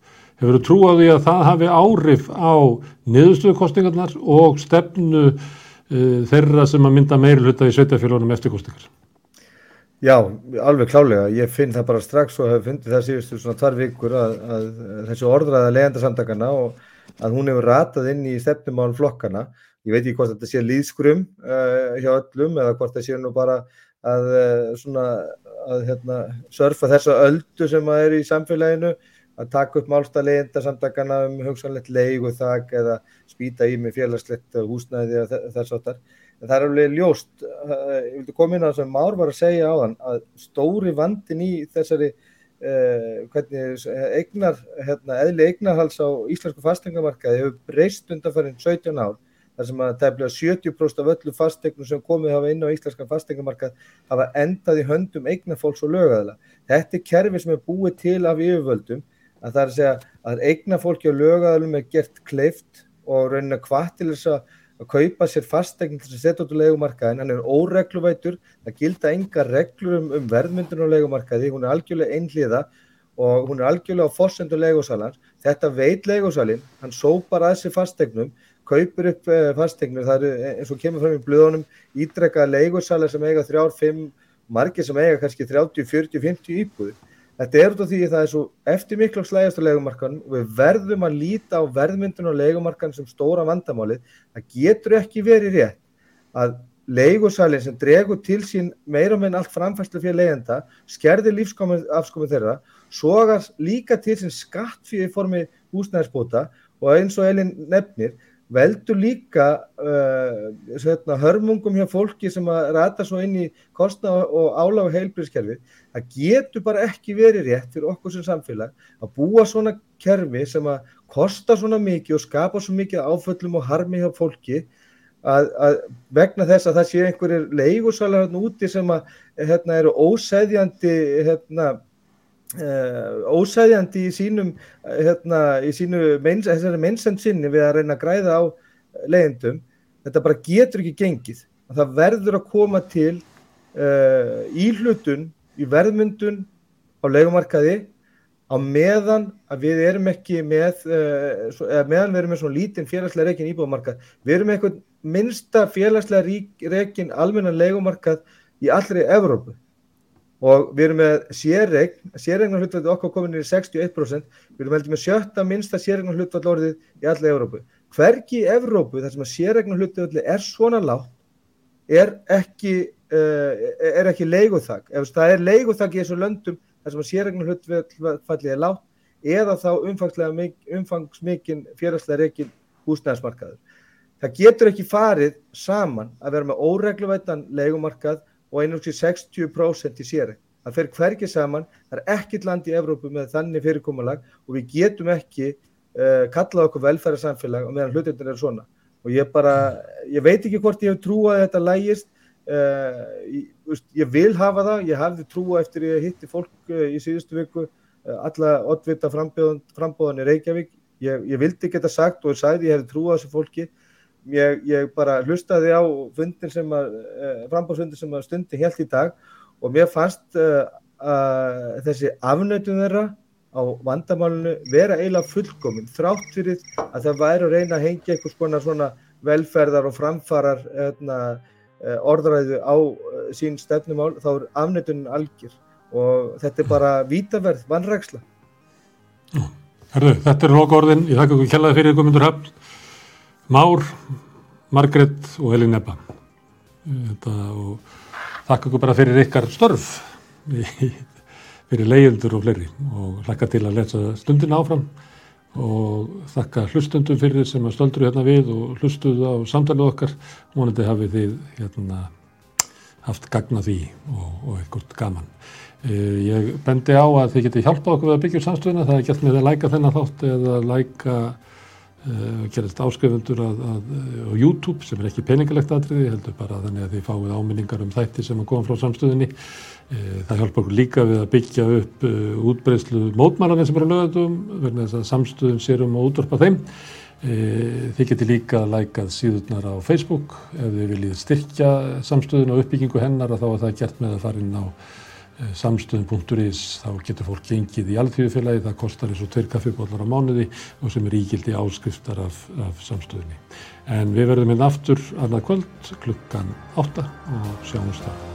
Speaker 1: Hefur þú trúið í að það hafi áhrif á niðurstöðukostingarnar og stefnu uh, þeirra sem að mynda meiri hluta í sveitafélagunum eftir kostingar?
Speaker 3: Já, alveg klálega. Ég finn það bara strax og hef fundið það síðustu svona tvar vikur að, að þessu orðræða legendasamtakana og að hún hefur ratað inn í stefnumál flokkana ég veit ekki hvort þetta sé líðskrum uh, hjá öllum eða hvort það sé nú bara að, uh, svona, að hérna, surfa þessa öldu sem er í samfélaginu að taka upp málstæðleginda samtakana um hugsanlegt leig og þak eða spýta í með félagslegt húsnæði eða þess áttar. En það er alveg ljóst, uh, ég vildi koma inn á það sem Már var að segja á þann, að stóri vandin í þessari uh, hvernig eignar, hérna, eðli eignarhals á íslensku fastengamarkaði hefur breyst undanfærið 17 ár þar sem að tæmlega 70% af öllu fastegnum sem komið hafa inn á íslenskan fastengamarkað hafa endað í höndum eignafólks og lögæðla. Þetta er kerfi sem er búið til af yfirvöldum að það er að segja að eignafólki og lögæðlum er gert kleift og raunin að hvað til þess að kaupa sér fastegn til að setja út á leikumarkaðin, hann er óregluvætur, það gilda enga reglur um, um verðmyndun á leikumarkaði, hún er algjörlega einhliða og hún er algjörlega á fossendu leikusalans, þetta veit leikusalinn, hann sópar að sér fastegnum, kaupir upp eh, fastegnum, það er eins og kemur fram í blöðunum ídrekka leikusalar sem eiga þrjár, fimm, margir sem eiga kannski 30, 40, 50 íbúður Þetta er út af því að það er svo eftir miklu slægast á leikumarkan og við verðum að líta á verðmyndun á leikumarkan sem stóra vandamálið. Það getur ekki verið rétt að leigusælinn sem dregur til sín meira með allt framfæslu fyrir leiðenda, skerðir lífsafskomi þeirra, sogar líka til sín skatt fyrir formi húsnæðisbóta og eins og Elin nefnir, veldur líka uh, hörmungum hjá fólki sem að rata svo inn í kostna og álágu heilbríðskerfi það getur bara ekki verið rétt fyrir okkur sem samfélag að búa svona kerfi sem að kosta svona mikið og skapa svo mikið áföllum og harmi hjá fólki að, að vegna þess að það sé einhverjir leigusalar hérna úti sem að hérna, eru óseðjandi hérna ósæðjandi í sínum hérna, í sínu meins, meinsend sinni við að reyna að græða á leiðindum, þetta bara getur ekki gengið, það verður að koma til uh, íhlutun í verðmyndun á leikumarkaði á meðan að við erum ekki með uh, eða meðan við erum með svona lítinn félagslega reikin íbúðmarkað, við erum með eitthvað minnsta félagslega reikin almennan leikumarkað í allri Evrópu og við erum með sérregn, sérregnar hlutvall okkar komin í 61%, við erum heldur með sjötta minnsta sérregnar hlutvall orðið í alla Evrópu. Hvergi í Evrópu þar sem að sérregnar hlutvall er svona látt er ekki, uh, er ekki leiguþak. Ef það er leiguþak í þessu löndum þar sem að sérregnar hlutvall er látt eða þá umfangsmikinn félagslega reikin húsnæðismarkaður. Það getur ekki farið saman að vera með óregluvættan leigumarkað og einhversi 60% í sér. Það fer hverkið saman, það er ekkit land í Evrópu með þannig fyrirkomulag og við getum ekki uh, kallað okkur velferðarsamfélag og meðan hlutinir er svona. Og ég bara, ég veit ekki hvort ég hef trúið að þetta lægist, uh, ég, ég vil hafa það, ég hafði trúið eftir ég hitti fólk uh, í síðustu viku, alla oddvita frambóðan í Reykjavík, ég, ég vildi geta sagt og ég sagði ég hefði trúið á þessu fólki, Ég, ég bara hlustaði á fundin sem að, eh, frambóðsfundir sem að stundi helt í dag og mér fannst uh, uh, þessi afnötun þeirra á vandamálunu vera eiginlega fullkominn þrátt fyrir að það væri að reyna að hengja einhvers konar svona velferðar og framfarar hérna, orðræðu á sín stefnumál þá er afnötunin algjör og þetta er bara vítaverð, vannræksla.
Speaker 1: Herðu, þetta er loka orðin, ég þakka ykkur kjallaði fyrir ykkur myndur höfn Már, Margret og Elin Ebba. Og þakka ykkur bara fyrir ykkar störf fyrir leyendur og fleiri. Og hlakka til að lesa stundin áfram. Og þakka hlustundum fyrir sem að stöldur hérna við og hlustuðu á samtalið okkar. Vonandi hafið þið hérna, haft gagna því og, og eitthvað gaman. Eh, ég bendi á að þið geti hjálpað okkur að byggja samstöðuna. Það er gert með að læka þennan þátt eða læka Uh, gerist áskrifundur að, að, á YouTube sem er ekki peningalegt aðriði, heldur bara þannig að þið fáið áminningar um þætti sem að koma frá samstöðinni. Uh, það hjálpa okkur líka við að byggja upp útbreyslu mótmælanir sem eru lögatum, verðin þess að samstöðun sérum og útvarpa þeim. Þið geti líka lækað síðurnar á Facebook ef þið viljið styrkja samstöðun og uppbyggingu hennar að þá er það gert með að fara inn á Eh, samstöðum.is þá getur fólk gengið í alþjóðufélagi, það kostar eins og tveir kaffibólar á mánuði og sem er ígildi áskriftar af, af samstöðunni. En við verðum hérna aftur annað kvöld klukkan 8 og sjáumst það.